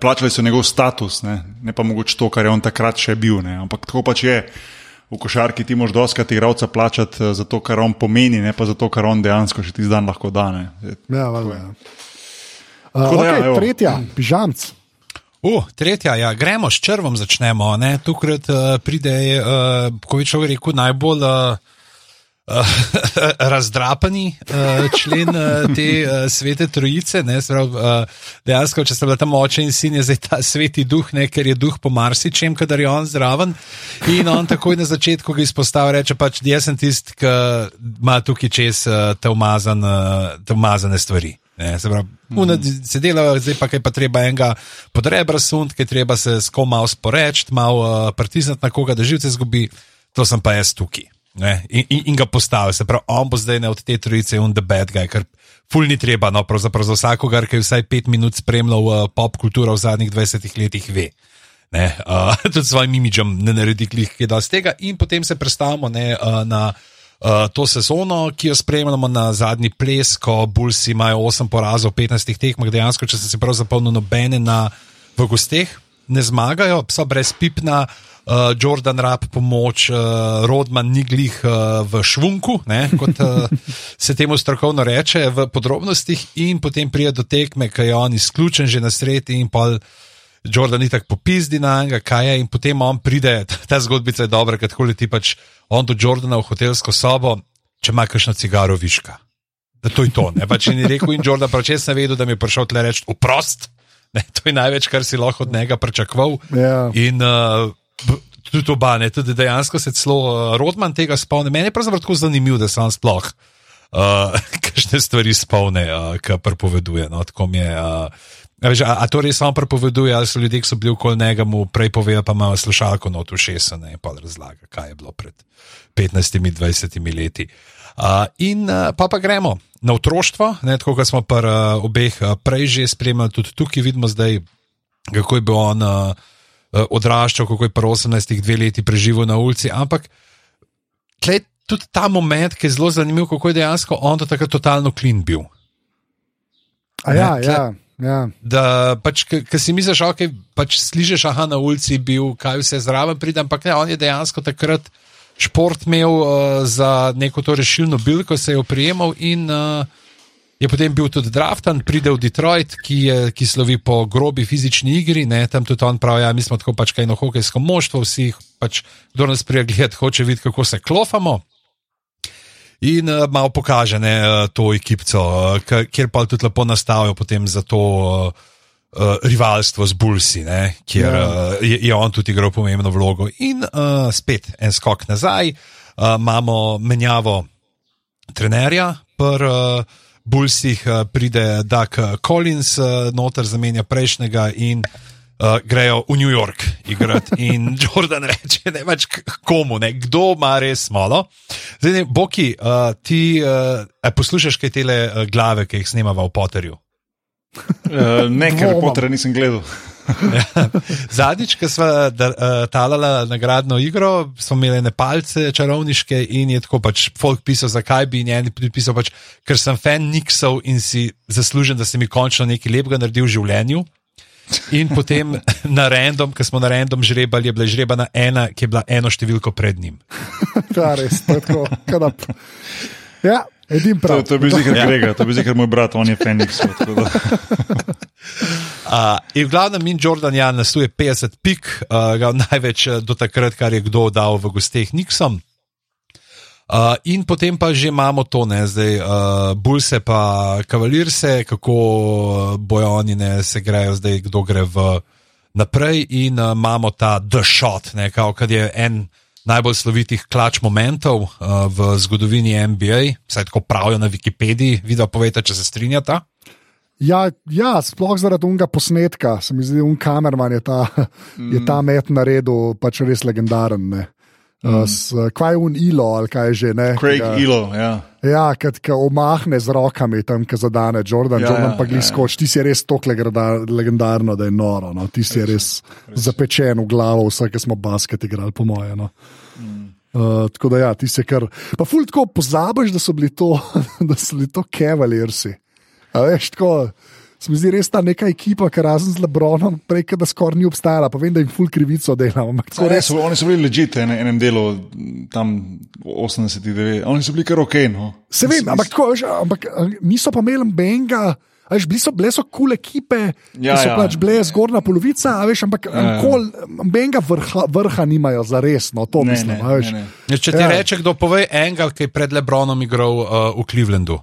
plačali so njegov status, ne, ne pa mogoče to, kar je on takrat še bil. Ne. Ampak tako pač je. V košarki ti moš doskrat igralca plačati eh, za to, kar on pomeni, ne pa za to, kar on dejansko še ti dan lahko da. ne. Ja, valjda, ja. Uh, ja, okay, evo. tretja, pižamc. Uh, tretja, ja, gremo s črvom, začnemo. ne. Tukaj uh, pride, uh, ko bi človek rekel, najbolj uh, uh, razdrapani uh, člen uh, te uh, svete trojice. Ne, se pravi, uh, dejansko, če sta bila tam oče in sin, je zdaj ta sveti duh, ne, ker je duh po marsičem, kadar je on zraven. In on takoj na začetku ga izpostavlja, reče pač, jaz sem tisti, ki ima tukaj čez uh, te, umazan, uh, te umazane stvari. Ne, se pravi, una, se dela, zdaj pa kaj pa treba enega pod rebra sund, ki treba se s kom malo sporeči, malo uh, pritisniti na koga, da živce zgubi, to sem pa jaz tukaj. Ne, in, in, in ga postavil, se pravi, on bo zdaj ne od te trojice, on the bad guy, ker ful ni treba, no, pravzaprav za vsakogar, ki je vsaj pet minut spremljal uh, pop kulturo v zadnjih 20 letih, ve. Ne, uh, tudi s svojim imidžem ne naredi klih, ki da z tega, in potem se predstavimo ne, uh, na uh, to sezono, ki jo spremljamo na zadnji ples, ko Bulsi imajo 8 porazov v 15 tekmah, dejansko, če se si prav zapolnil nobene na, v gosteh, ne zmagajo, so brez pipna. Uh, Jordan rab pomoč, uh, Rodman ni glih uh, v švunku, ne, kot uh, se temu strokovno reče, v podrobnostih, in potem pride do tekme, ki je on izključen že na sredi in pol. Jordan ni tako popizdi na njega, kaj je, in potem on pride, ta, zgodbica je dobra, ker tako leti pač on do Jordana v hotelsko sobo, če ima kakšno cigaro viška. Da to je to. Ne? Pač in je rekel, in Jordan, pač jaz sem vedel, da mi je prišel tle reči, uprost. Ne, to je največ, kar si lahko od njega pričakoval. Ja. In uh, tudi oba, ne, tudi dejansko se celo uh, Rodman tega spomni. Meni je pravzaprav tako zanimivo, da se on sploh uh, kakšne stvari spomne, uh, ki prepoveduje. No, tako mi je. Uh, Veš, a, a to res samo prepoveduje, ali so ljudje, ki so bili okoli njega, mu prej povedali, pa imajo slušalko not v šesa ne, in pa razlaga, kaj je bilo pred 15-20 leti. Uh, in uh, pa pa gremo na otroštvo, ne, tako kot smo pri uh, obeh uh, prej že spremljali, tudi tukaj vidimo zdaj, kako je bil on uh, odraščal, kako je pri 18 dve leti preživel na ulici. Ampak tleh tudi ta moment, ki je zelo zanimiv, kako je dejansko on do takrat totalno klin bil. A ja, Ne, ja, ja. Da pač, ki si misliš, da okay, pač slišiš, aha, na ulici je bil, kaj vse zraven pride, ampak ne, on je dejansko takrat šport imel uh, za neko to rešilno bilko, se je oprijemal in uh, je potem bil tudi draftan, pride v Detroit, ki, je, ki slovi po grobi fizični igri, ne, tam tudi on pravi, ja, mi smo tako pač kaj eno hokejsko moštvo, vsi, pač, kdo nas prija gledati, hoče videti, kako se klofamo. In uh, malo pokaže ne, uh, to ekipo, uh, kjer pa tudi lepo nastavijo potem za to uh, uh, rivalstvo z Bulsi, ne, kjer Ja. uh, je, je on tudi igral pomembno vlogo. In uh, spet en skok nazaj, uh, imamo menjavo trenerja, pr uh, Bulsih uh, pride Doug Collins, uh, noter zamenja prejšnjega in uh, grejo v New York igrati. In Jordan reče, ne več komu, ne, kdo ima res malo. Zdaj, ne, Boki, uh, ti uh, poslušaš kaj tele uh, glave, ki jih snemava v Potterju? Uh, ne, ker. Pottera nisem gledal. Zadnjič, ko smo uh, talali nagradno igro, smo imeli ne palce čarovniške in je tako pač folk pisal, zakaj bi in en pisal, pač, ker sem fan Nixov in si zaslužen, da se mi končno nekaj lepega naredil v življenju. In potem na random, ki smo na random žrebali, je bila žrebana ena, ki je bila eno številko pred njim. To je res, to tako. kadap. Ja, edin To, prav. to je bil zihar Grega, to je bil zihar moj brat, on je Fenix. Uh, in v glavnem, min Jordan Jan nasuje 50 pik, uh, ga največ uh, do takrat, kar je kdo dal v gosteh Nixom. Uh, in potem pa že imamo to, ne, zdaj, uh, Bulse pa Kavalirse, kako bojo oni ne se grejo, zdaj kdo gre v naprej. In uh, imamo ta The Shot, ne, kao, kad je en najbolj slovitih klač momentov uh, v zgodovini NBA, vsaj tako pravijo na Wikipediji, vidno povete, če se strinjata. Ja, ja, sploh zaradi unga posnetka, se mi zdi, un kamerman je ta, mm. je ta met naredil, pač res legendaren. Ne. Uh, s, kaj je un ilo ali kaj je že ne? Craig Ga- Ilo, ja. Ja, ki omahne z rokami tam, ki zadane Jordan. Ja, Ja, Jordan ja, pa gli ja, ja. skoči. Ti si res tako legendar, legendarno, da je noro. No. Ti si res, res zapečen v glavo, vse, ki smo basket igrali, po moje. No. Mm. Uh, tako da, ja, ti si kar. Pa ful tako pozabiš, da so bili to, da so bili to Cavaliersi. A veš, tako. Se mi zdi res ta neka ekipa, ki razen z Lebronom, prej, da skoraj ni obstajala, pa vem, da jim ful krivico delam. Ampak tako Res, res. so, oni so bili ležite na enem delu, tam 89, oni so bili kar ok. No. Se vem, ampak, tako, veš, ampak niso pa imeli benga. Veš, bili so, bile so kul cool ekipe, Ja, ki so ja. pač bile zgornja polovica, a veš, ampak Ja, ja. ja. benga vrha, vrha nimajo za res, no to Ne, mislim. ne, a veš. ne, ne. Ja, Če ti Ja. reče, kdo pove, Engel, ki je pred Lebronom igral uh, v Clevelandu.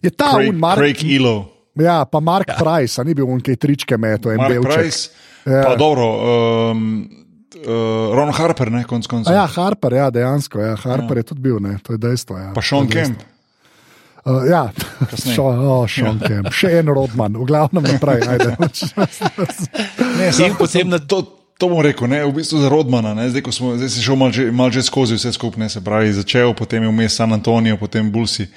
Je ta Craig, un Mark, Craig Ilo, ja, pa Mark ja. Price, a ni bil un kaj tričke meto, en Mark belček. Price, Ja. pa dobro, um, uh, Ron Harper, ne, konc koncev. A ja, Harper, ja, dejansko, ja, Harper ja. je tudi bil, ne, to je dejstvo. Ja, Pa Sean je. Kemp. Uh, ja, Sean, oh, Sean ja. Kemp, še en Rodman, v glavnem naprej. Ajde. Ne, potem na- to, to bom rekel, ne, v bistvu za Rodmana. Ne, zdaj, smo, zdaj si šel malo že, mal skozi vse skupaj, se pravi, začel, potem je vmes San Antonijo, potem Bulsi.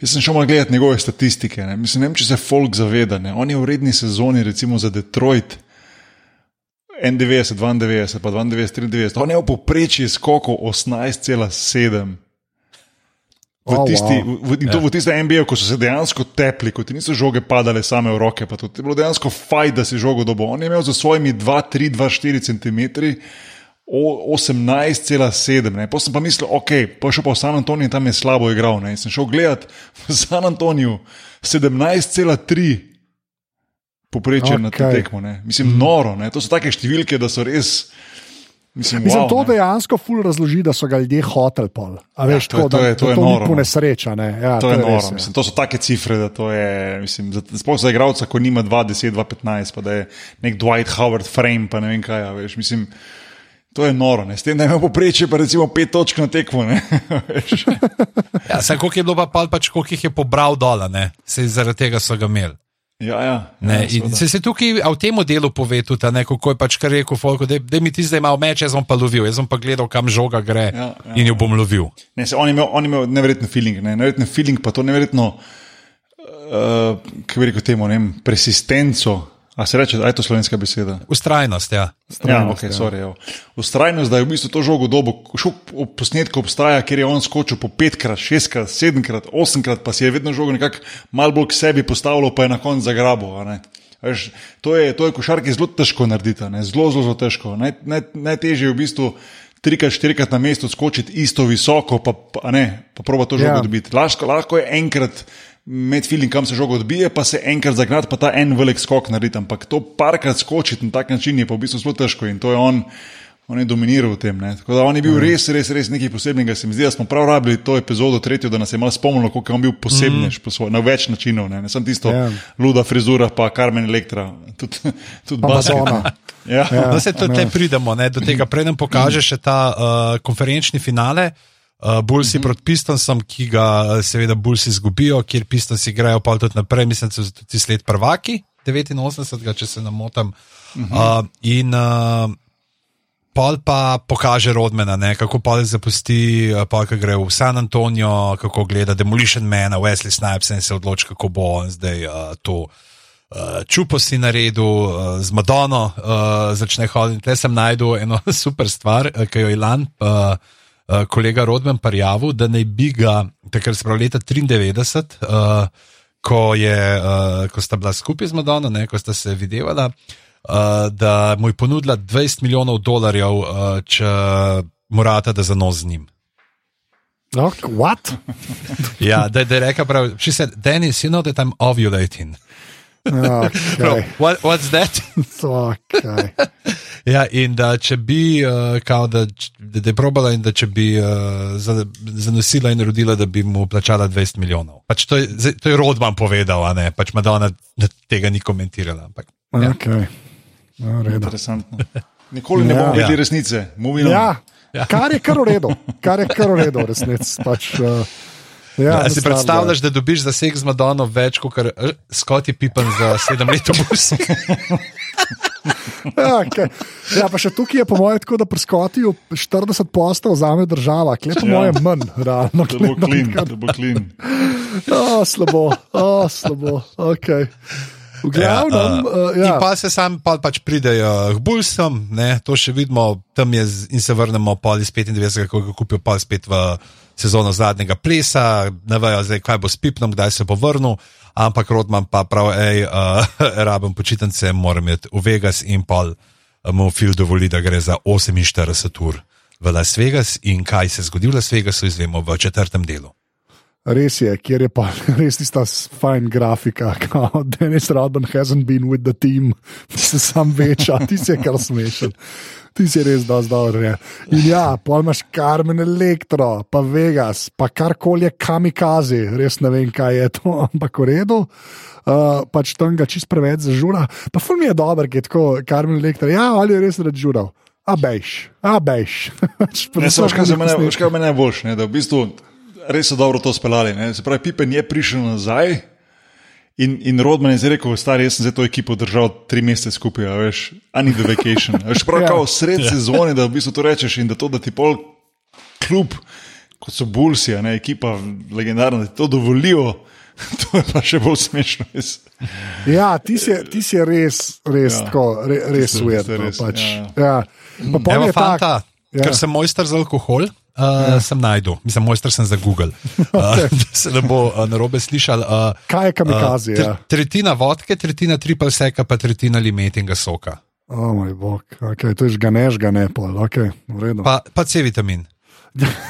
Jaz sem šel malo gledati njegove statistike. Ne. Mislim, ne vem, če se folk zaveda. Ne. On je v redni sezoni, recimo za Detroit, 91, 92, pa 92, 93. On je v povprečju skokov 18,7. V Oh, tisti, wow. v, in to Ja. v tistem NBA, ko so se dejansko tepli, ko ti niso žoge padale same v roke, pa to je bilo dejansko fajn, da si žogo dobo. On je imel za svojimi 2, 3, 2, 4 cm. 18,7. ne. Potem sem pa mislil, ok, pa šel pa v San Antonijo in tam je slabo igral. Ne. In sem šel gledat v San Antoniju 17,3 poprečje okay. na to tekmo. Ne. Mislim, noro. Ne. To so take številke, da so res. Mislim, Mislim, wow, to ne. dejansko ful razloži, da so ga ljudje hoteli pol. A veš, to je- to da, je- to da je to noro, ni po no. nesreča. Ne? Ja, To je res, noro. ja. Mislim, to so take cifre, da to je, mislim, za, sploh za igralca, ko nima 2-10, 2-15, pa da je nek Dwight Howard frame, pa ne vem kaj. a Veš, mislim, to je noro. Ne? S tem, da ima poprečje, pa recimo 5 točk na tekmo. ne, veš. Ja, Sam koliko je bilo pa pol, pač koliko jih je pobral dol, ne? se zaradi tega so ga imeli. Ja, ja, Ne, ja, se, se tukaj v tem delu pove tudi, ne, kako je pač kar rekel, Folko, da, da mi ti zdaj malo meč, jaz bom pa lovil, jaz bom pa gledal, kam žoga gre Ja, ja, in jo bom lovil. Ne, se, on, je imel, on je imel neverjeten feeling, ne, neverjeten feeling, pa to neverjetno, uh, kako bi rekel temu, ne vem, persistenco. A se reče, da je to slovenska beseda? Ustrajnost, ja. Ja, Vztrajnost, okay, ja. sorry, evo. Ustrajnost, da je v bistvu to žogo dobo. Šel v posnetku obstaja, ker je on skočil po petkrat, šestkrat, sedemkrat, osemkrat, pa si je vedno žogo nekako malo bolj k sebi postavljal, pa je na koncu ne. Veš, to je, to je košarki zelo težko narediti, a ne, zelo, zelo, zelo težko. Naj, naj, najtežje je v bistvu trikrat, štirikrat na mestu skočiti isto visoko, pa, pa, a ne, pa proba to žogo Ja. yeah. dobiti. Lahko, lahko je enkrat med feeling, kam se žogo odbije, pa se enkrat zagnati, pa ta en velik skok narediti. Ampak to parkrat skočiti na tak način je pa v bistvu zelo težko in to je on. On je dominiral v tem. Ne. Tako da on je bil mm. res, res, res nekaj posebnega. Se mi zdi, da smo prav rabili to epizodo tretjo, da nas je malo spomnilo, kako je on bil posebnež mm. svoj, na več načinov. Ne, ne sem tisto Ja. yeah. luda frizura, pa Carmen Elektra, tudi, tudi Pa basket. Madonna. Ja. Ja. No, se tudi tle pridemo ne, do tega. Preden pokaže še ta uh, konferenčni finale, uh, Bulsi Mhm. proti Pistonsom, ki ga uh, seveda Bulsi izgubijo, kjer Pistonsi grejo pa tudi naprej, mislim, da so tudi sled prvaki, 89, če se ne motim. Mhm. Uh, in uh, pol pa pokaže Rodmana, ne, kako pol zapusti, uh, pol, ko gre v San Antonijo, kako gleda Demolition Man, Wesley Snipes in se odloči, kako bo on zdaj uh, to. Uh, čupo si naredil uh, z Madono, uh, začne hoditi. Tukaj sem najdel eno super stvar, uh, ki jo je Lan, uh, uh, kolega Rodman, parjavil, da naj bi ga, takrat se pravi leta 93, uh, ko, je, uh, ko sta bila skupaj z Madono, ne, ko sta se videvala, uh, da mu je ponudila 20 milijonov dolarjev, uh, če morata, da zanos z njim. Okay, what? Ja, da, da je rekel, prav, she said, Dennis, you know that I'm ovulating. Okay. Prav, what, what's that? Okay. Ja, in da če bi, uh, kao, da, da, da je probala in da če bi uh, za- zanosila in rodila, da bi mu plačala 20 milijonov. Pač to, je, to je Rodman povedal, a ne, pač Madonna tega ni komentirala. Ampak, ja. Okay. No. Interesantno. Nikoli ne Ja. bomo vedeli Ja. resnice. Moving on. Ja, Ja. kar je kar v redu, kar je kar v redu, resnic. Pač, uh, ja, Ja, si predstavljaš, da dobiš za seks z Madonno več kot uh, Scotty Pippen za sedem let v busu? Ja, okay. ja, pa še tukaj je po mojem tako, da pri Skotiju 40 postov vzame država, klej po Ja. mojem manj, realno. Da bo clean, da bo clean. Oh, slabo, oh, slabo, ok. V glavnem, uh, In ja. pa se sam pa pač pridejo k Bulsom, ne, to še vidimo, tam je z- in se vrnemo pol iz 95, ko ga kupijo pol spet v sezono zadnjega plesa, ne vejo zdaj, kaj bo s Pipnom, kdaj se bo vrnil, ampak Rodman pa prav, hej, uh, rabim počitnice, moram iti v Vegas in pol uh, mu Phil dovoli, da gre za 48 ur v Las Vegas in kaj se zgodi v Las Vegasu, izvemo v četrtem delu. Res je, kjer je pa res tista fajn grafika, kot Denis Rodman hasn't been with the team, ti se sam veča, ti si je kar smešen. Ti si res dosti dober. je. In ja, pol imaš Carmen Elektro, pa Vegas, pa karkoli je kamikazi, res ne vem, kaj je to, ampak v redu. Uh, pač tam ga čist preveč zažura. Pa ful mi je dober, ki je tako Carmen Elektro. Ja, ali je res rad žural. A bejš, a bejš. Pač Ne, samo, veš, kaj mene boljše, ne, da v bistvu res so dobro to speljali. Ne. Se pravi, Pippen je prišel nazaj in, in Rodman je zdaj rekel, stari, jaz sem za to ekipo držal tri mesece skupaj, a veš, I need a vacation. A Veš, prav Ja. kao sred sezone, da v bistvu to rečeš in da to, da ti pol klub, kot so Bulsi, a ne ekipa legendarna, da ti to dovolijo, to je pa še bolj smešno. Jaz. Ja, ti si, ti si res, res, Ja. ja. tako, re, res ujet. No, pač. ja. ja. Pa pol Evo, je tak, fanta, ja. ker sem mojster za alkohol. Uh, ja. Sem najdel, mislim, mojster sem za Google. Uh, da se ne bo uh, narobe slišal. Uh, Kaj je kamikaze? uh, ja. Tretjina vodke, tretjina triple seka, pa tretjina limetinga soka. O moj bog, okay, to je žgane, žgane, pol, ok, v redu. Pa, pa C vitamin.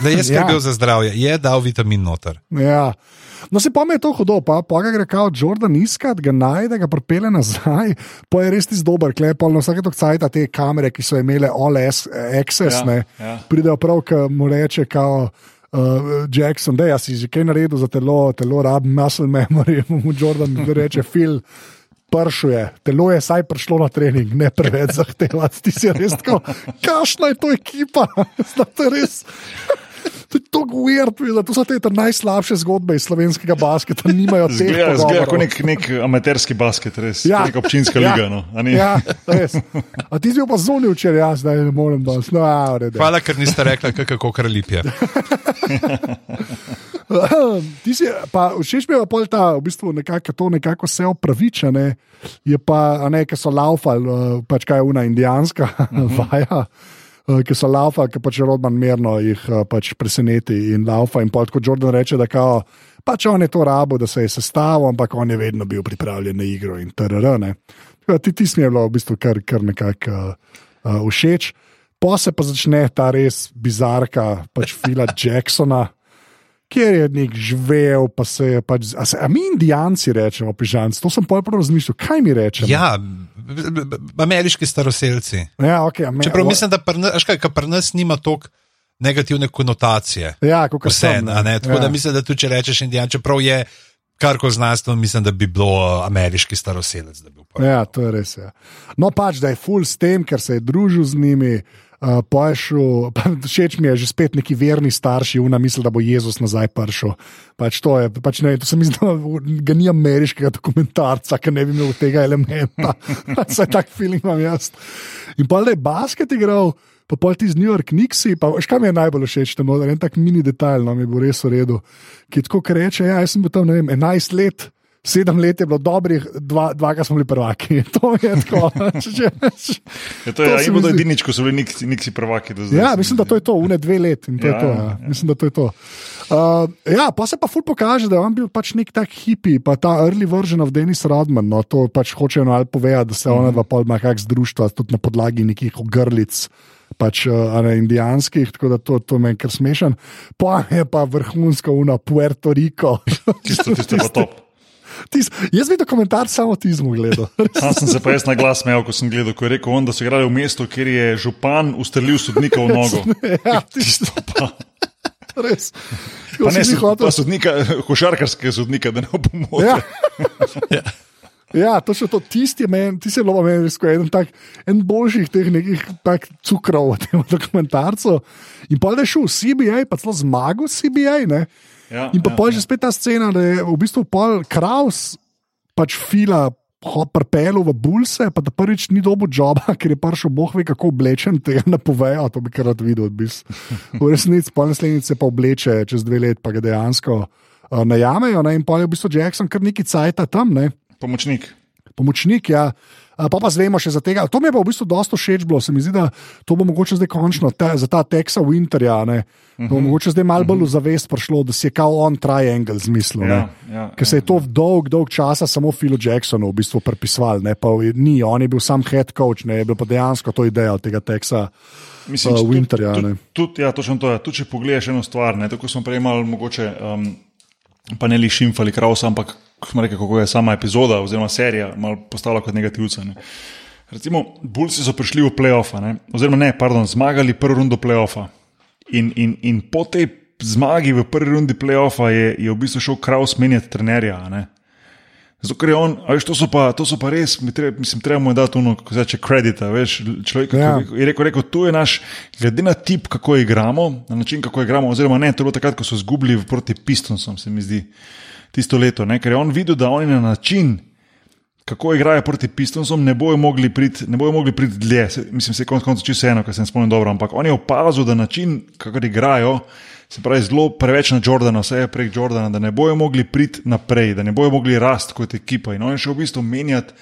Da je skrbel ja. za zdravje, je dal vitamin noter. Ja. No, se pa mi je to hudo, pa, pa ga gre kao Jordan iskat, ga najde, ga pripelje nazaj, pa je res ti dober, klepal na vsake tokcajta te kamere, ki so imele all S- access, Ja, ne, ja. pridejo prav, ki mu reče kao. Uh, Jackson, da si že kaj naredil za telo, telo rab, muscle memory, mu Jordan reče, Phil, pršuje, telo je saj prišlo na trening, ne preveč zahtevati. Ti si res tako, kašna je to ekipa, Zna, to je res. To je tako weird, to so te najslabše zgodbe iz slovenskega basketa, nimajo teh Zgleda, zgleda kot nek, nek amaterski basket, res. Ja. Neka občinska Ja. liga. No, a? Ja, res. A ti si bil pa zunil včeraj, jaz zdaj ne morem danes. No, ja, v redu. Hvala, ker niste rekli, kako kralip je. Ti si, pa všeč mi je pa ta, v bistvu nekako to nekako vse opravičene, je pa, a ne, ki so laufali, uh, pač kaj je una indijanska vaja. Uh, Ki so laufali, ki pač rodman mirno jih uh, pač preseneti in laufa. In pa kot Jordan reče, da kao, pač on je to rabo, da se je sestavil, ampak on je vedno bil pripravljen na igro in trr. ne. Tako da Ti, ti smo bilo v bistvu kar, kar nekako uh, uh, všeč. Pa se pa začne ta res bizarka, pač Fila Jacksona kjer je nek živel, pa se je pač. A, se, a mi, Indijanci, rečemo pižamci, to sem pol prav razmišljal, kaj mi rečemo. Ja, ameriški staroseljci. ja okay, me, Čeprav mislim, da pri nas, pri nas nima toliko negativne konotacije. ja, kot Vse, sem, a ne? Tako ja. da mislim, da tudi če rečeš indijan, čeprav je kar ko znanstveno, mislim, da bi bilo uh, ameriški staroselec. bi. Ja, to je res. Ja. No, pač, da je full s tem, ker se je družil z njimi. Uh, Pojšel, všeč mi je že spet neki verni starši, una misli, da bo Jezus nazaj prišel. Pač to, je, pač ne, to se mi zdi, da ga ni ameriškega dokumentarca, ki ne bi imel tega elementa. Vsaj tak feeling imam jaz. In pa da je basket igral, pa pol ti z New York Nixi, pa veš, kaj mi je najbolj všeč, tam noter, en tak mini detajl, no mi bo res v redu, ki tako reče, ja, jaz sem bil tam, ne vem, 11 let. Sedem let je bilo dobrih, dva, dva ki smo bili prvaki. To je tako. Če, Ja, to je, To bodo zdi- edinič, ko so bili niksi, niksi prvaki do zdaj. ja, mislim, da to je to, une dve let in to ja, Ja, je to. Ja. ja. Mislim, da to je to. Uh, ja, pa se pa ful pokaže, da je on bil pač nek tak hipi, pa ta early version of Dennis Rodman. No, to pač hočejo no, ali povedati, da se ona dva pol ima kak združstva, tudi na podlagi nekih ogrlic. Pač uh, a ne, indijanskih, tako da to, to meni kar smešen. Pa je pa vrhunsko una Puerto Rico. Tisto, tisto pa top. Tis, jaz bi dokumentar samo tizmu gledal. Sam sem se pa jaz na glas smejal, ko sem gledal, ko je rekel on, da so igrali v mestu, kjer je župan ustrelil sodnika v nogo. ja, Tisto pa. res. Pa ne si hotel- sodnika, košarkarskega sodnika, da ne bo pomoč. Ja. Ja, to še to, tisti je meni, ti si bilo meni res eden, tak, en boljših teh nekih tak cukrov v tem dokumentarcu. In pa da je šel v CBA, pa celo zmagal CBA. Ne? Ja, In pa ja, pol že spet ta scena, da je v bistvu pol Kraus pač fila. Prpelo v Bulse, pa da prvič ni dobil joba, ker je prišel boh ve kako oblečen, tega ne povejo, to bi kar rad videl. V, bistvu. v resnici pa naslednjič se pa obleče čez dve leti, pa ga dejansko uh, najamejo. Ne? In pa je v bistvu Jackson kar neki cajt tam, ne? Pomočnik. pomočnik. Ja. A Pa pa zvemo še za tega. To mi je pa v bistvu dosta všeč bilo. Se mi zdi, da to bo mogoče zdaj končno ta, za ta Texa Winterja. Ne, uh -huh. bo mogoče zdaj malo bolj v zavest prišlo, da si je kao on triangle zmislil. Ja, Ja, ja, Ker se je to dolg, dolg časa samo Philu Jacksonu v bistvu pripisval. Ne, pa ni, on je bil sam head coach, ne, je bil pa dejansko to ideja tega Texa. Mislim, Uh, Winterja, Tudi, ne. tudi, tudi, ja, točno to je. Tudi če pogledaš eno stvar, ne, tako smo prej imeli mogoče. Um, Pa ne li šimfali Kraus, ampak smo rekli, kako je sama epizoda oziroma serija malo postala kot negativca. Ne. Recimo, Bulci so prišli v play-offa, ne, oziroma ne, pardon, zmagali prvo rundo play-offa. In, in, in po tej zmagi v prvi rundi play-offa je, je v bistvu šel Kraus menjati trenerja. Ne. Zato, ker je on, veš, to so pa, to so pa res, mi treba, mislim, treba mu je dati ono, kako se reče, kredita, veš, človek, Ja. je rekel, rekel, tu je naš, glede na tip, kako igramo, na način, kako igramo, oziroma ne, to je bilo takrat, ko so izgubili proti Pistonsom, se mi zdi, tisto leto, ne, ker je on videl, da oni na način, kako igrajo proti Pistonsom, ne bojo mogli priti prid dlje. Mislim, se je konec koncev čisto eno, kar se ne spomnim dobro, ampak on je opazil, da način, kako igrajo, se pravi, zelo preveč na Jordana, vse je prek Jordana, da ne bojo mogli priti naprej, da ne bojo mogli rasti kot ekipa. In on je šel v bistvu menjati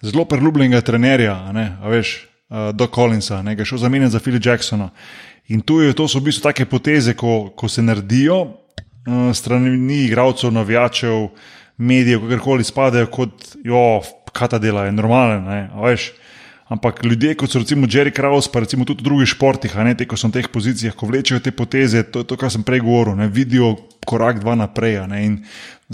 zelo priljubljenega trenerja, a ne, a veš, uh, Do Collinsa, ne, ga je šel zamenjati za Philly Jacksona. In tu je, to so v bistvu take poteze, ko, ko se naredijo uh, strani igralcev, navijačev, medijev, kakorkoli spadajo kot, jo, kaj ta dela, je normalen, ne, veš. Ampak ljudje, kot so recimo Jerry Kraus, pa recimo tudi v drugih športih, ne te, ko so v teh pozicijah, ko vlečejo te poteze, to je to, kar sem prej govoril, ne, vidijo korak dva naprej. Ne, in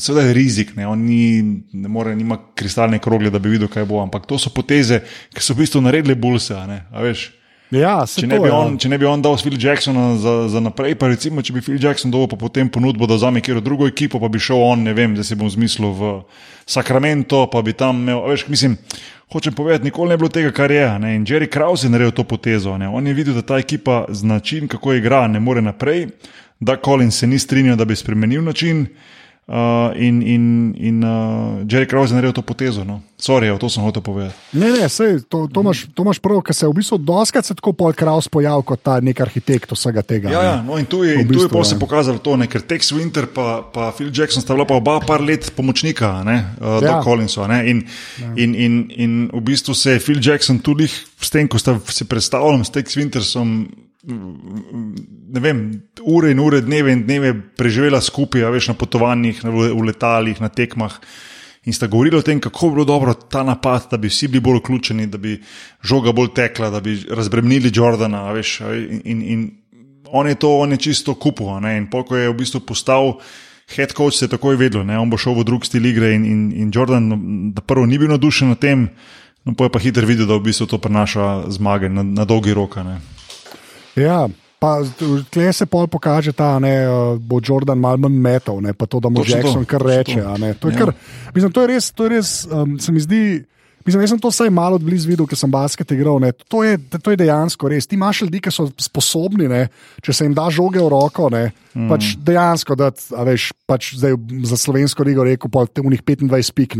seveda je rizik, ne, on ni, ne more, nima kristalne krogle, da bi videl, kaj bo. Ampak to so poteze, ki so v bistvu naredile bulse, a ne, a veš. Ja, Če to ne, bi je, on, če ne bi on dal Phil Jacksona za, za naprej, pa recimo, če bi Phil Jackson dobil pa potem ponudbo, da vzame kjer drugo ekipo, pa bi šel on, ne vem, da se bom zmislil v Sacramento, pa bi tam imel, veš, mislim, hočem povedati, nikoli ne bi bilo tega, kar je. Ne? In Jerry Kraus je naredil to potezo. Ne? On je videl, da ta ekipa z način, kako igra, ne more naprej, da Colin se ni strinjal, da bi spremenil način. Uh, in in, in uh, Jerry Kraus je naredil to potezo. No? Sorry, to sem hotel povedati. Ne, ne, sej, to, to, imaš, to imaš prav, ker se v bistvu doskrat tako pol Kraus pojavil kot ta nek arhitekt vsega tega. Ja, ja, no in tu je, V in tu je bistvu, pa se ja. pokazalo to, ne, ker Tex Winter in pa, pa Phil Jackson sta bila pa oba par let pomočnika ne, uh, Ja. ja. do Collinsa. Ne, in, ja. in, in, in v bistvu se je Phil Jackson tudi s tem, ko sta se predstavljali s Tex Wintersom. Ne vem, ure in ure, dneve in dneve preživela skupaj, veš, na potovanjih, na, v letalih, na tekmah. In sta govorili o tem, kako bi bilo dobro ta napad, da bi vsi bili bolj vključeni, da bi žoga bolj tekla, da bi razbremenili Jordana. Veš, in, in, on je to, on je čisto ne, In poko je v bistvu postal head coach, se je takoj vedel, ne, on bo šel v drug stil igre. In, in, in Jordan, no, da prvo ni bil navdušen nad tem, no pa je pa hitro videl, da v bistvu to prinaša zmage na, na dolgi rok. ne. Ja, pa tle se pol pokaže ta, ne, uh, bo Jordan malo manj metal, ne, pa to, da mu Točno to, Jackson kar točno reče. to. ne. To je, Ja. kar, mislim, to je res, to je res um, se mi zdi. Mislim, jaz sem to vsaj malo blizu videl, ker sem basket igral. Ne. To, je, to je dejansko res. Ti imaš ljudi, ki so sposobni, ne, če se jim da žoge v roko, ne, mm. pač dejansko, da veš, pač zdaj za slovensko ligo rekel, pa te unih 25 pik,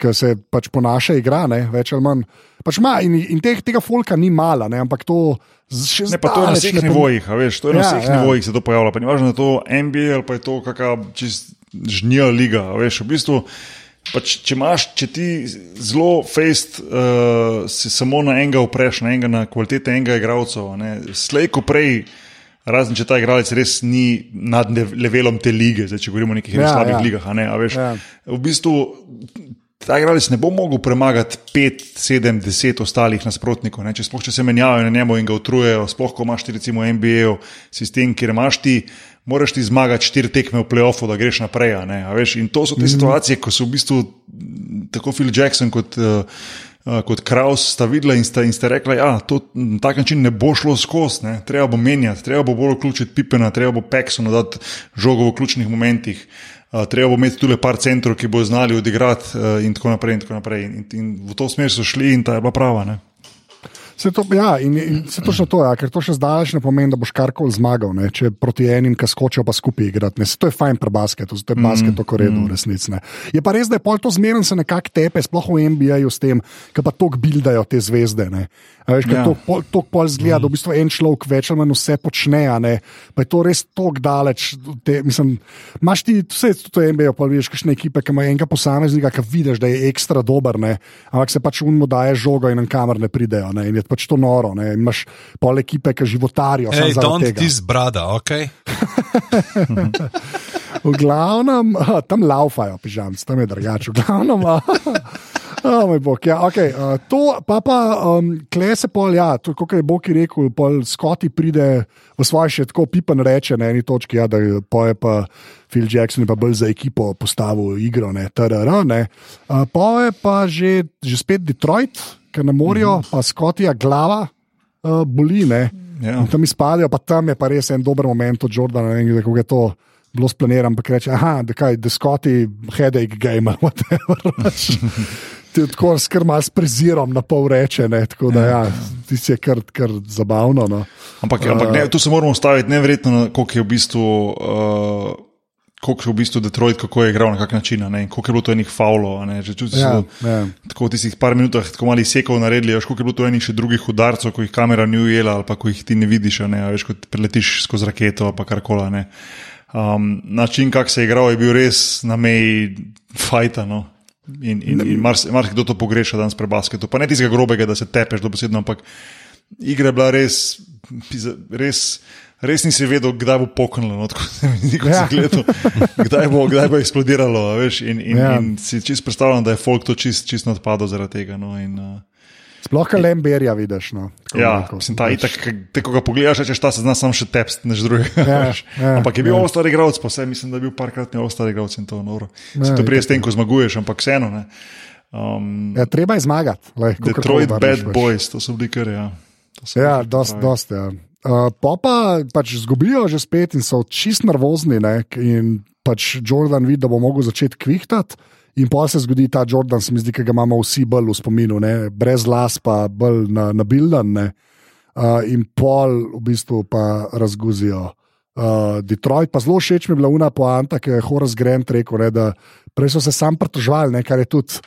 ki se pač ponaša igra, ne, več ali manj. Pač ima, in in teh, tega folka ni mala, ne, ampak to še Ne, pa to je na vseh ne nivojih, a veš, to je na Ja, vseh ja. nivojih se to pojavlja. Pa ni važno, da je to NBA ali pa je to kakšna čist žnja liga. a Veš, v bistvu, pač, če imaš, če ti zelo fejst uh, se samo na enega upreš, na enega, na kvalitete enega igralca, slej ko prej. Razen če ta igralec res ni nad levelom te lige, zdaj, če govorimo o nekih Ja, slabih ja. ligah. a Ne, a veš, ja. V bistvu ta igralec ne bo mogel premagati 5, 7, 10 ostalih nasprotnikov. Ne? Če sploh če se menjajo na njemu in ga utrujejo, sploh ko imaš ti recimo NBA sistem, kjer imaš ti moraš ti zmagati štiri tekme v playoffu, da greš naprej. veš, In to so te mm situacije, ko so v bistvu tako Phil Jackson kot. Uh, Uh, kot Kraus sta videla in sta, in sta rekla, da ja, to na tak način ne bo šlo skozi, treba bo menjati, treba bo bolj vključiti Pipena, treba bo Peksonu dati žogo v ključnih momentih, uh, treba bo imeti tudi par centrov, ki bo znali odigrati uh, in tako naprej. In, tako naprej. In, in v to smer so šli in ta je bila prava. Ne. Se to, ja, in, in se to še to, ja, ker to še zdaleč ne pomeni, da boš karkoli zmagal, ne, če proti enim, ki skočijo pa skupaj igrati. Se to je fajn pri basketu, to je basket, to je redo, v resnici. Ne. Je pa res, da je pol to zmeren se nekako tepe, sploh v NBA-ju s tem, ki pa tok bildajo te zvezde. Ne. A veš, ja. to, to pol zgleda, da v bistvu en človek več ali manj vse počne, ne. pa je to res tok daleč. Te, mislim, imaš ti vse to NBA, pa veš, kakšne ekipe, ki ima enega posameznika, ki vidiš, da je ekstra dober, ne. ampak se pač unmo daje žogo in na kamer ne pridejo. Ne pač to noro. Ne? Imaš pol ekipe, ki životarijo. Hej, don't this brother, ok. v glavnem, tam laufajo, pižamci, tam je drugače. V glavnem. Oh, bog, ja, okay. uh, to pa pa um, klese pol, ja, kot je Bog rekel, pol Scotty pride v svoj še tako pipan reče na eni točki, ja, da je pa Phil Jackson pa bolj za ekipo postavil igro, ne, TRR, ne. Uh, pa je pa že, že spet Detroit, ker ne morajo, mm -hmm. pa Scottija glava uh, boli. Ja. Tam izpadajo, pa tam je pa res en dober moment od Jordana, ne vem, kako je to. Bilo splaniran, pa reče, da je the Scotty headache game, whatever. Ti tako skrma s prezirom na pol reče, ne? tako da ja, ti je kar, kar zabavno. No. Ampak, ampak ne, tu se moramo staviti nevrjetno, koliko je v bistvu. Uh kako je v bistvu Detroit, kako je igral na kak način, ne, koliko je bilo to enih faulov. Ja, ja. Tako v tistih par minutah, tako mali sekov naredili, veš, koliko je bilo to enih še drugih udarcev, ko jih kamera ni ujela ali pa ko jih ti ne vidiš, ne, veš, ko preletiš skozi raketo ali kar koli. Um, način, kako se je igral, je bil res na meji fajta. No. In, in, in marsikdo mar to pogreša danes pri basketu. Pa ne tistega grobega, da se tepeš do besedno, ampak igra je bila res. res res nisi vedel, kdaj bo poknilo, no, tako se mi zdi, ja. kdaj, bo, kdaj bo eksplodiralo. Veš, in, in, ja. in si čist predstavljam, da je folk to čist, čist odpadlo zaradi tega. No, in, uh, Sploh kaj lemberja vidiš. No, ja, mislim, ta, itak, te, ko ga pogledaš, če ta se zna samo še tepst, než drugega. Ja, ja, ampak je bil ja. ostar igralec, pa vse mislim, da je bil parkrat ne ostar igralec in to noro. Ja, to prije s tem, ko zmaguješ, ampak vseeno. Um, ja, treba je zmagati. Detroit Bad Boys, to so bili kar. Ja, ja dosti, dosti. Ja. Uh, pa pa pač zgubijo že spet in so čist nervozni. Ne? In pač Jordan vidi, da bo mogel začeti kvihtati. In pa se zgodi ta Jordan, se mi zdi, ki ga imamo vsi bolj v spominu, ne? brez las, pa bolj na, na bildan. Uh, in pol v bistvu pa razguzijo. Uh, Detroit, pa zelo všeč mi je bila una poanta, ki je Horace Grant rekel, ne, da prej so se sam pritožvali, kar je tudi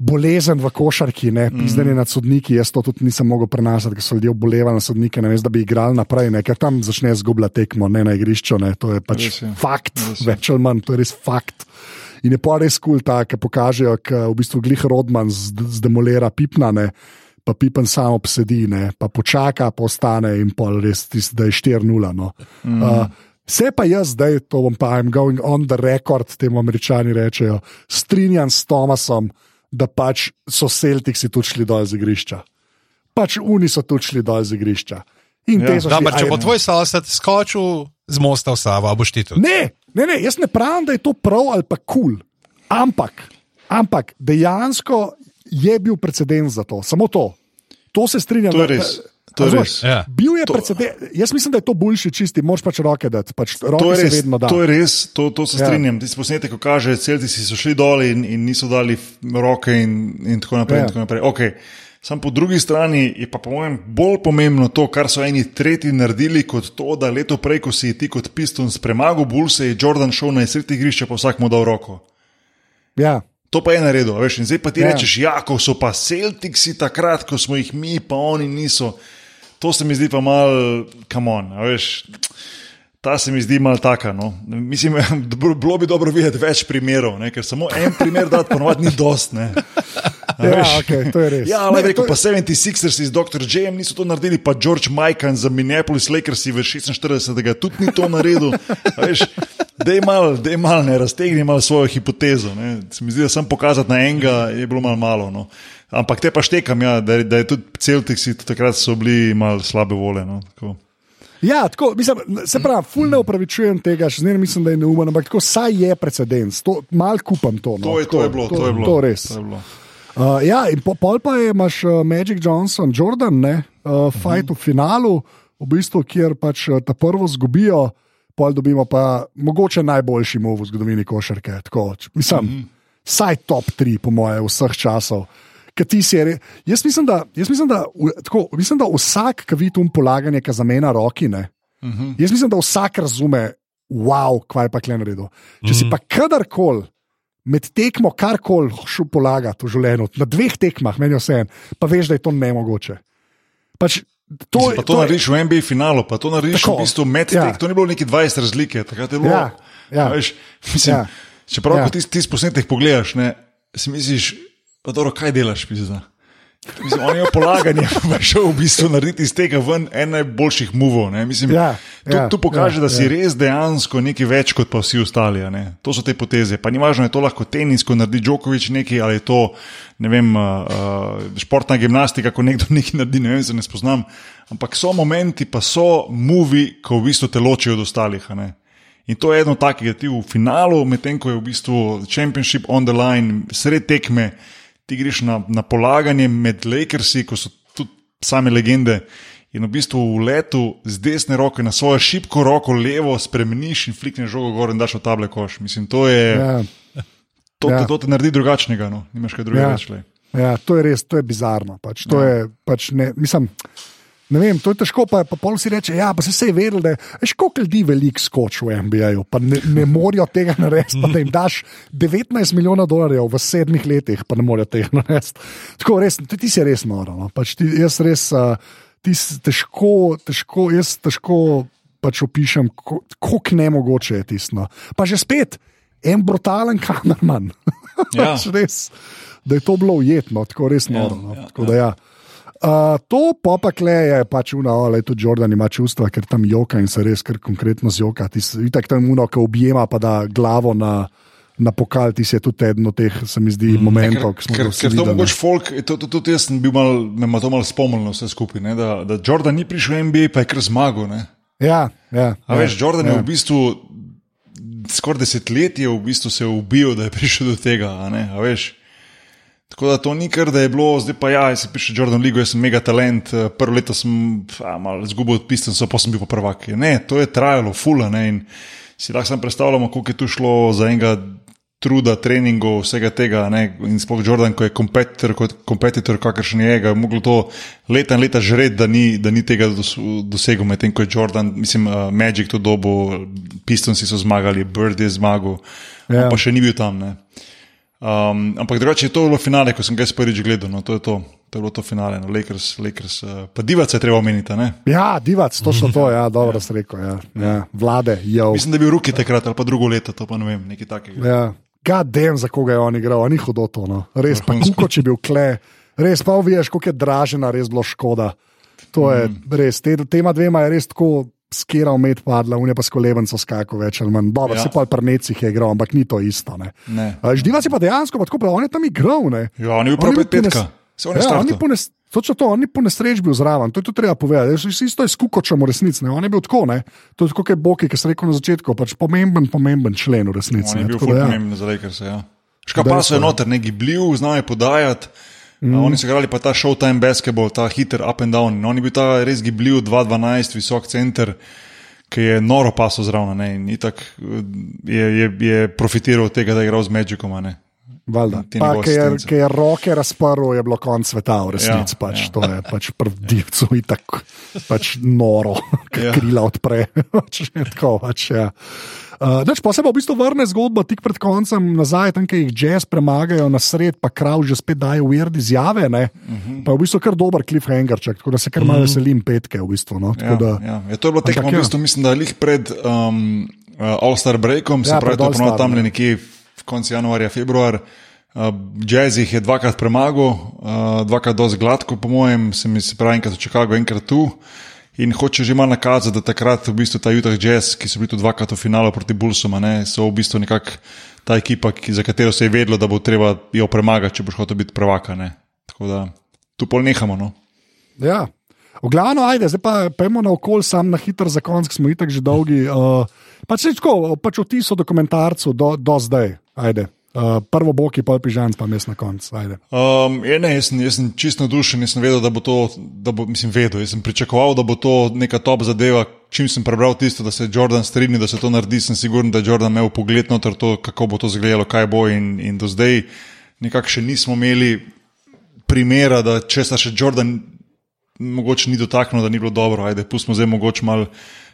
bolezen v košarki, ne pizdanje mm. nad sodniki. Jaz to tudi nisem mogel prenašati, ker so ljudje obolevali na sodnike, ne vem, da bi igrali naprej, ne, ker tam začne zgubljati tekmo, ne na igrišču. Ne, to je pač res je. fakt, res več ali manj, to je res fakt. In je pa res kul, cool, ki pokažejo, da v bistvu glih Rodman zdemolira pipnane. Pa pipen samo obsedi, ne, pa počaka, pa ostane in pol res, tis, da je 4-0. No. Mm. Uh, Vse pa jaz zdaj, to bom pa, I'm going on the record, temu američani rečejo, strinjam s Tomasom, da pač so Celtici tudi šli dol z igrišča. Pač oni so tudi šli dol z igrišča. Ja. Dobar, če bo tvoj sosed skočil z mosta v Savo, boš ti tudi. Ne, ne, ne, jaz ne pravim, da je to prav ali pa kul. Cool. Ampak, ampak dejansko je bil precedens za to, samo to. To se strinjam. To je res. Da, To je res. Ja. Bil je precedent. Jaz mislim, da je to boljši, čisti, moč pač roke dati. Pač roke to, je res, da. to je res, to, to se ja. strinjam. Ti posnetek kaže, celci so šli dol in, in niso dali roke in, in tako naprej. Ja. In tako naprej. Okay. Sam po drugi strani je pa po mojem bolj pomembno to, kar so eni tretji naredili, kot to, da leto prej, ko si ti kot piston spremagal Bulse, je Jordan šel na sredi igrišča, pa vsak mu dal roko. Ja. To pa je naredil, veš, in zdaj pa ti ja. rečeš, ja, ko so pa Celtici takrat, ko smo jih mi, pa oni niso to se mi zdi pa mal, kamon, veš. Ta se mi zdi malo taka. No. Mislim, bilo bi dobro videti več primerov, ne? ker samo en primer da ponovadi ni dost. Ne? Ja, okay, to je res. Ja, ali rekel, pa 76ers iz Dr. J. niso to naredili, pa George Mikan za Minneapolis Lakers v 46. tudi ni to naredil. Da je mal, mal, ne raztegni malo svojo hipotezo. Ne. Se mi zdi, da sem pokazal na enega, je bilo malo malo. No. Ampak te pa štekam, ja, da, da je tudi celtik si takrat so bili malo slabe volje. No, Ja, tako, mislim, se pravi, ful ne upravičujem tega, še zmeraj mislim, da je neumen, ampak tako saj je precedens, to, mal kupam to. No, To je, to je bilo, to je bilo. To res. To je bilo. Uh, ja, in po, pol pa je, imaš uh, Magic Johnson, Jordan, ne, uh, fight v finalu, v bistvu, kjer pač uh, ta prvo zgubijo, pol dobimo pa mogoče najboljši mov v zgodovini košarke. Tako, mislim, saj top 3, po moje, vseh časov. Re- Jaz mislim, da, jaz mislim, da, v- tako, mislim, da vsak, ki vidi tu polaganje, ki zamena roki, ne, uh -huh. jaz mislim, da vsak razume, wow, kaj je pa kle naredil. Če si pa kadarkoli med tekmo karkoli šel polagati v življenju, na dveh tekmah, meni je vse, pa veš, da je to nemogoče. Pač, to, Mislim, pa to, to narediš v NBA finalu, pa to narediš Tako, v bistvu med ja. tek. To ni bilo neki 20 razlike, takrat je bilo. Ja, ja. Veš, mislim, Ja. Čeprav, Ja. ti, ti posnetek pogledaš, ne, si misliš, pa dobro, kaj delaš, pizda. Mislim, on je polaganje, šel v bistvu narediti iz tega ven en najboljših muvov. Mislim, Ja, to, ja, to pokaže, ja, da si ja. res dejansko nekaj več kot pa vsi ostali. ne. To so te poteze. Pa ni važno, je to lahko tenis, ko naredi Djokovic nekaj, ali je to ne vem, uh, uh, športna gimnastika, ko nekdo nekaj naredi, ne vem, se ne spoznam. Ampak so momenti, pa so muvi, ko v bistvu te ločijo od ostalih. In to je eno takega, ti v finalu, medtem ko je v bistvu Championship on the line, sred tekme, ti greš na, na polaganje med Lakersi, ko so tudi same legende. In v bistvu v letu z desne roke na svojo šibko roko, levo spremeniš in flikneš žogo gor in daš v table koš. Mislim, to je. Ja, To, Ja. ja. to te naredi drugačnega, no. nimaš kaj drugega Ja. več. ja, to je res, to je bizarno. Pač, to Ja. je, pač ne, mislim, ne vem, to je težko, pa, pa pol si reče, ja, pa se vse je vedel, da je koliko ljudi velik skoč v NBA-ju, pa ne, ne morajo tega narediti, pa da jim daš 19 milijonov dolarjev v sedmih letih, pa ne morajo tega narediti. Tako res, ti, ti si res noro. No. Pač ti, jaz res, uh, ti si težko, težko, jaz težko pač opišem, ko- koliko nemogoče je tisto. Pa že spet, en brutalen kamerman. Ja. Pač res, da je to bilo ujetno, tako res noro. No. ja, Tako da ja. Uh, to pa pa kle je pač uno, ali tudi Jordan ima čustva, ker tam joka in se res kar konkretno zjoka. Tako tam uno, ki objema pa da glavo na, na pokal, ti je tudi eden od teh, se mi zdi, momentov, ki smo Ker, ga vsi ker to videli, mogoče folk, tudi jaz sem bil mal, me to malo spomnilo vse skupaj, ne, da, da Jordan ni prišel v NBA, pa je kar zmagal. Ne. Ja, ja. A ja, veš, Jordan ja. je v bistvu skoraj desetletje v bistvu se ubil, da je prišel do tega. a ne, a veš. Tako da to ni kar, da je bilo, zdaj pa ja, jaz sem prišel v Jordan League, jaz sem mega talent, eh, prvo leto sem a, malo izgubil odpisten, so pa sem bil pa prvak. Ne, to je trajalo, fula. Ne, in si lahko samo predstavljamo, koliko je tu šlo za enega truda, treningov, vsega tega. Ne, in sploh Jordan, ko je kompetitor, kot kompetitor, kakršen je, ga je moglo to leta in leta žreti, da ni, da ni tega dos, dosegel, medtem ko je Jordan, mislim, uh, Magic to dobo, Pistonsi so zmagali, Bird je zmagal, Ja. ja. pa še ni bil tam. Ne. Um, ampak drugače je to bilo finale, ko sem ga prvič gledal. No, to, je to, to je bilo to finale, no, Lakers, Lakers uh, pa divac je treba omeniti. ne. Ja, divac, točno to, ja, dobro si rekel. Ja, ja. Vlade, jo. Mislim, da je bil Ruki takrat ali pa drugo leto, to pa ne vem, nekaj takega. Ja. Gadem, za koga je on igral, ni hudo to. No. Res pa, kuko, če bi bil kle, res pa uviješ, koliko je dražena, res bilo škoda. To je mm. res, te, tema dvema je res tako skira umet padla, unje pa s kolebenco skako več ali manj. Dobro, ja. Se pa pri necih je igral, ampak ni to isto. Ne. Ne. A, Ždiva si pa dejansko, pa tako, pa on je tam igral. Ne. Ja, on je bil prav je pet petka. On je Ja, on ni startal. po nes- Točno to, on ni po nesreč bil zraven, to je tudi treba povedati. Jaz, isto je s kukočem v resnici, ne. on je bil tako, ne. to je tako, kot je Boki, ki sem rekel na začetku, pač pomemben, pomemben člen v resnici. On je bil tako da ja. pomemben za Lakers. Ja. Škapa so je noter, ne gibljiv, znal je podajati. Mm. Oni so igrali pa ta showtime basketball, ta hiter up and down. In on je bil ta res gibljiv, 2-12, visok center, ki je noro paso zraven. In itak eh, je, je, je profitiral od tega, da je igral z Magicom. Pa, ki je, ki je roke razprl, je bilo konc sveta, v resnici. Ja, pač, ja. To je pač prvdivcu in tako pač noro, ki Ja. ja. krila odpre. Pač, tako, pač, ja. Uh, neč, pa se pa v bistvu vrne zgodba tik pred koncem nazaj, tam, kjer jih jazz premagajo na sred, pa krav že spet dajo weird izjave. Uh Mhm. -huh. Pa je v bistvu kar dober cliffhangerček, tako da se kar malo veselim petke. V bistvu, no, tako Ja, da, ja. Ja, to je bilo tekmo, v ja. bistvu, mislim, da je lih pred um, uh, All-Star breakom, se Ja, pravi, to je ponovno tam ne. nekje v koncu januarja, februar. Uh, Jazz jih je dvakrat premagal, uh, dvakrat dosti gladko, po mojem, se mi se pravi, enkrat v Chicagu, enkrat tu. In hoče že malo nakazati, da takrat v bistvu ta Utah Jazz, ki so bili tudi dvakrat v finalu proti Bullsom, ne, so v bistvu nekako ta ekipa, ki, za katero se je vedlo, da bo treba jo premagati, če boš hotel biti prvaka. Ne. Tako da tu pol nehamo. No. Ja. V glavno, ajde, zdaj pa pojmo na okolje, sam na hiter za konc, ki smo itak že dolgi. Uh, pač tako, pač otiso dokumentarcu do, do zdaj, ajde. Uh, prvo boki, pol pižam, pa mes na koncu. Um, je, ne, jaz, sem, jaz sem čisto navdušen, nisem vedel, da bo to, da bo, mislim, vedel. Jaz sem pričakoval, da bo to neka top zadeva. Čim sem prebral tisto, da se Jordan strinja, da se to naredi, sem siguren, da je Jordan imel pogled noter to, kako bo to izgledalo, kaj bo. In, in do zdaj nekako še nismo imeli primera, da če se še Jordan mogoče ni dotaknil, da ni bilo dobro. Ajde, pustimo zdaj mogoče malo.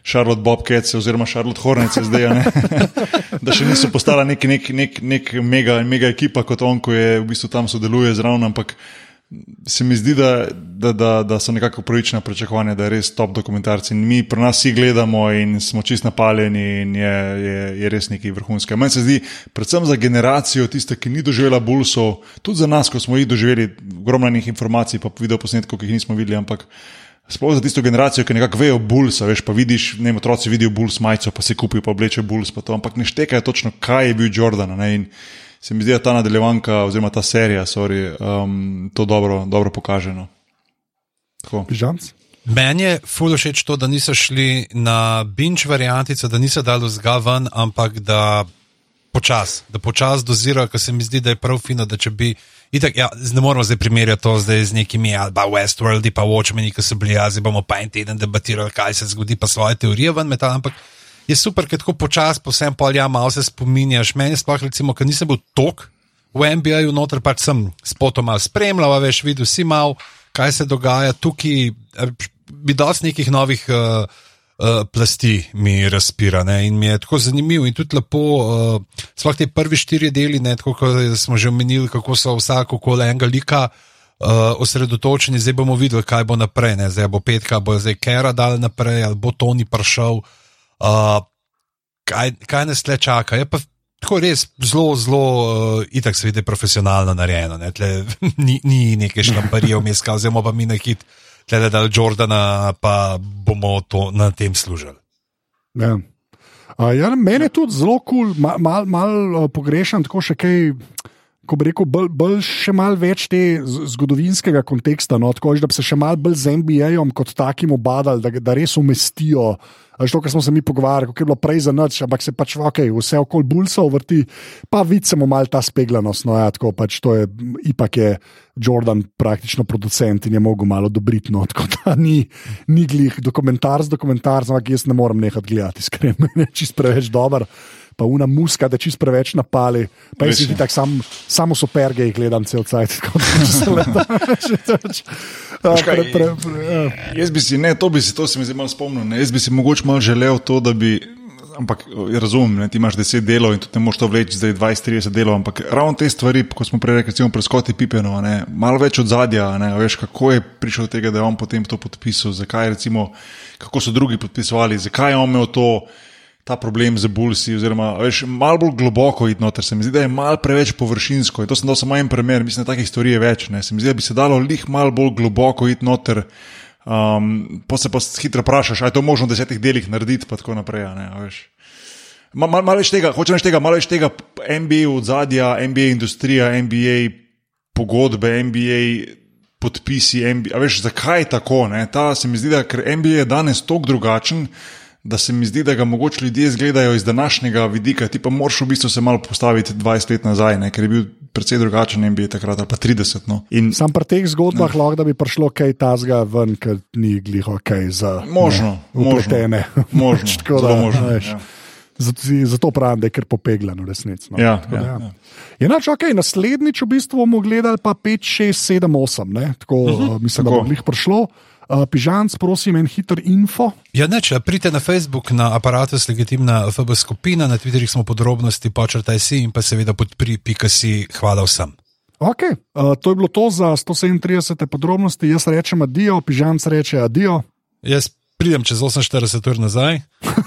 Charlotte Bobcats oziroma Charlotte Hornets, zdaj, da še niso postala nek, nek, nek, nek mega, mega ekipa kot on, ko je v bistvu tam sodeluje zraven. Ampak se mi zdi, da, da, da, da so nekako pravična pričakovanja, da je res top dokumentarci. In mi pri nas vsi gledamo in smo čist napaljeni in je, je, je res nekaj vrhunskega. Meni se zdi, predvsem za generacijo, tiste, ki ni doživela bulsov, tudi za nas, ko smo jih doživeli, ogromno informacij, pa video posnetkov, ki jih nismo videli, ampak. Sploh za tisto generacijo, ki nekako vejo bulls, veš, pa vidiš, ne vem, otroci vidijo bulls majico, pa se kupijo, pa oblečejo bulls, pa to, ampak ne štekajo točno, kaj je bil Jordan. Ne? In se mi zdi, da ta nadaljevanka, oziroma ta serija, sorry, um, to dobro, dobro pokaže. No. Meni je fully všeč to, da niso šli na binge variantico, da niso dali zgaven, ampak da počasi, da počasi dozirajo, ker se mi zdi, da je prav fino, da če bi. Itak, ja, ne moramo zdaj primerjati to zdaj z nekimi, ali pa Westworld, pa Watchmen, ki so bili, ja, zdaj bomo pa en teden debatirali, kaj se zgodi, pa svoje teorije ven metal. Ampak je super, ker tako počasi, posem pol, ja, malo se spominjaš. Meni sploh, recimo, ker nisem bil tok v NBA-ju, noter pač sem spotoma spremljal, veš, videl si mal, kaj se dogaja tukaj, bi dosti nekih novih. Uh, uh, plasti mi razpira ne? in mi je tako zanimivo in tudi lepo. Uh, sploh te prvi štiri deli, ne, tako kot smo že omenili, kako so vsako kolo enega lika. Uh, osredotočeni, zdaj bomo videli, kaj bo naprej. Ne? Zdaj bo petka, bo zdaj Kera dal naprej, ali bo Toni prišel. Uh, kaj, kaj nas tle čaka? Je pa tako res zelo, zelo, uh, itak se vidi profesionalno narejeno. Ne? Tle, ni, ni nekaj štamparije vmes, oziroma pa mi na hit. Uh, glede da Jordana, pa bomo to na tem služili. Ja. Uh, ja, mene je tudi zelo kul, cool, malo mal, mal, uh, pogrešam tako še kaj. Ko bi rekel, bolj, bolj še malo več te zgodovinskega konteksta, no, tako da bi se še malo bolj z NBA-jem kot takim obadali, da, da res umestijo To, kar smo se mi pogovarjali, je bilo prej za noč, ampak se pač okay, vse okoli bulsov vrti, pa vidimo malo ta speglanost. No, ja, tako pač to je, ipak je Jordan praktično producent in je mogel malo dobriti. No, tako da ni, ni glih dokumentar z dokumentarcem, ampak jaz ne morem nehati gledati, iskreno, čist preveč dober pa una muska, da čist preveč napali. Pa jaz si ti tako sam, samo super gej gledam cel cajt. Ja. Jaz bi si, ne, to bi si, to se mi zdaj malo spomnil, ne, jaz bi si mogoče malo želel to, da bi. Ampak razumem, ne, ti imaš 10 delov in tudi ne moreš to vleči zdaj 20-30 delov. Ampak ravno te stvari, kot smo prej rekli, recimo preskoti Pipeno, ne, malo več od zadja, ne, veš, kako je prišel do tega, da je on potem to podpisal, zakaj, recimo, kako so drugi podpisovali, zakaj je on imel to ta problem z bulsi, oziroma veš, malo bolj globoko iti noter. Se mi zdi, da je malo preveč površinsko. In to sem dal samo en primer, mislim, da takih stvari je več. Ne. Se mi zdi, da bi se dalo lih malo bolj globoko iti noter. Um, pa se pa hitro vprašaš, ali je to možno v desetih delih narediti, pa tako naprej. Malo mal več tega, hočeš tega, malo več tega, MBA od zadja, MBA industrija, MBA pogodbe, MBA podpisi. MBA, veš, zakaj je tako? Ta, se mi zdi, da ker MBA je danes tako drugačen da se mi zdi, da ga mogoče ljudje zgledajo iz današnjega vidika. Ti pa moraš v bistvu se malo postaviti 20 let nazaj, ne? ker je bil precej drugačen in bi takrat ali pa 30. No. In, Sam pri teh zgodbah lahko, da bi prišlo kaj tazga ven, ker ni gliho kaj za. Možno, možno. možno. Tako da, možno. Ja. Zato, zato pravim, da je kar popegljeno, resnico. No. Ja, ja, ja. Je nač, okay, naslednjič v bistvu bomo gledali pa 5, 6, 7, 8. Tako, uh -huh. Mislim, tako. da bo jih prišlo. Uh, Pižanc, prosim, en hiter info. Ja, ne, če pridete na Facebook, na aparatu, legitimna FB skupina, na Twitterju smo podrobnosti, počrtaj si in pa seveda podpri, pika si, hvala vsem. Okay. Uh, to je bilo to za 137 podrobnosti, jaz rečem adijo, Pižanc reče adijo. Jaz pridem čez 48 ur nazaj.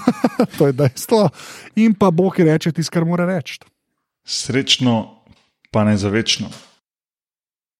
to je dejstvo. In pa Bog reče tisto, kar mora reči. Srečno, pa ne za večno.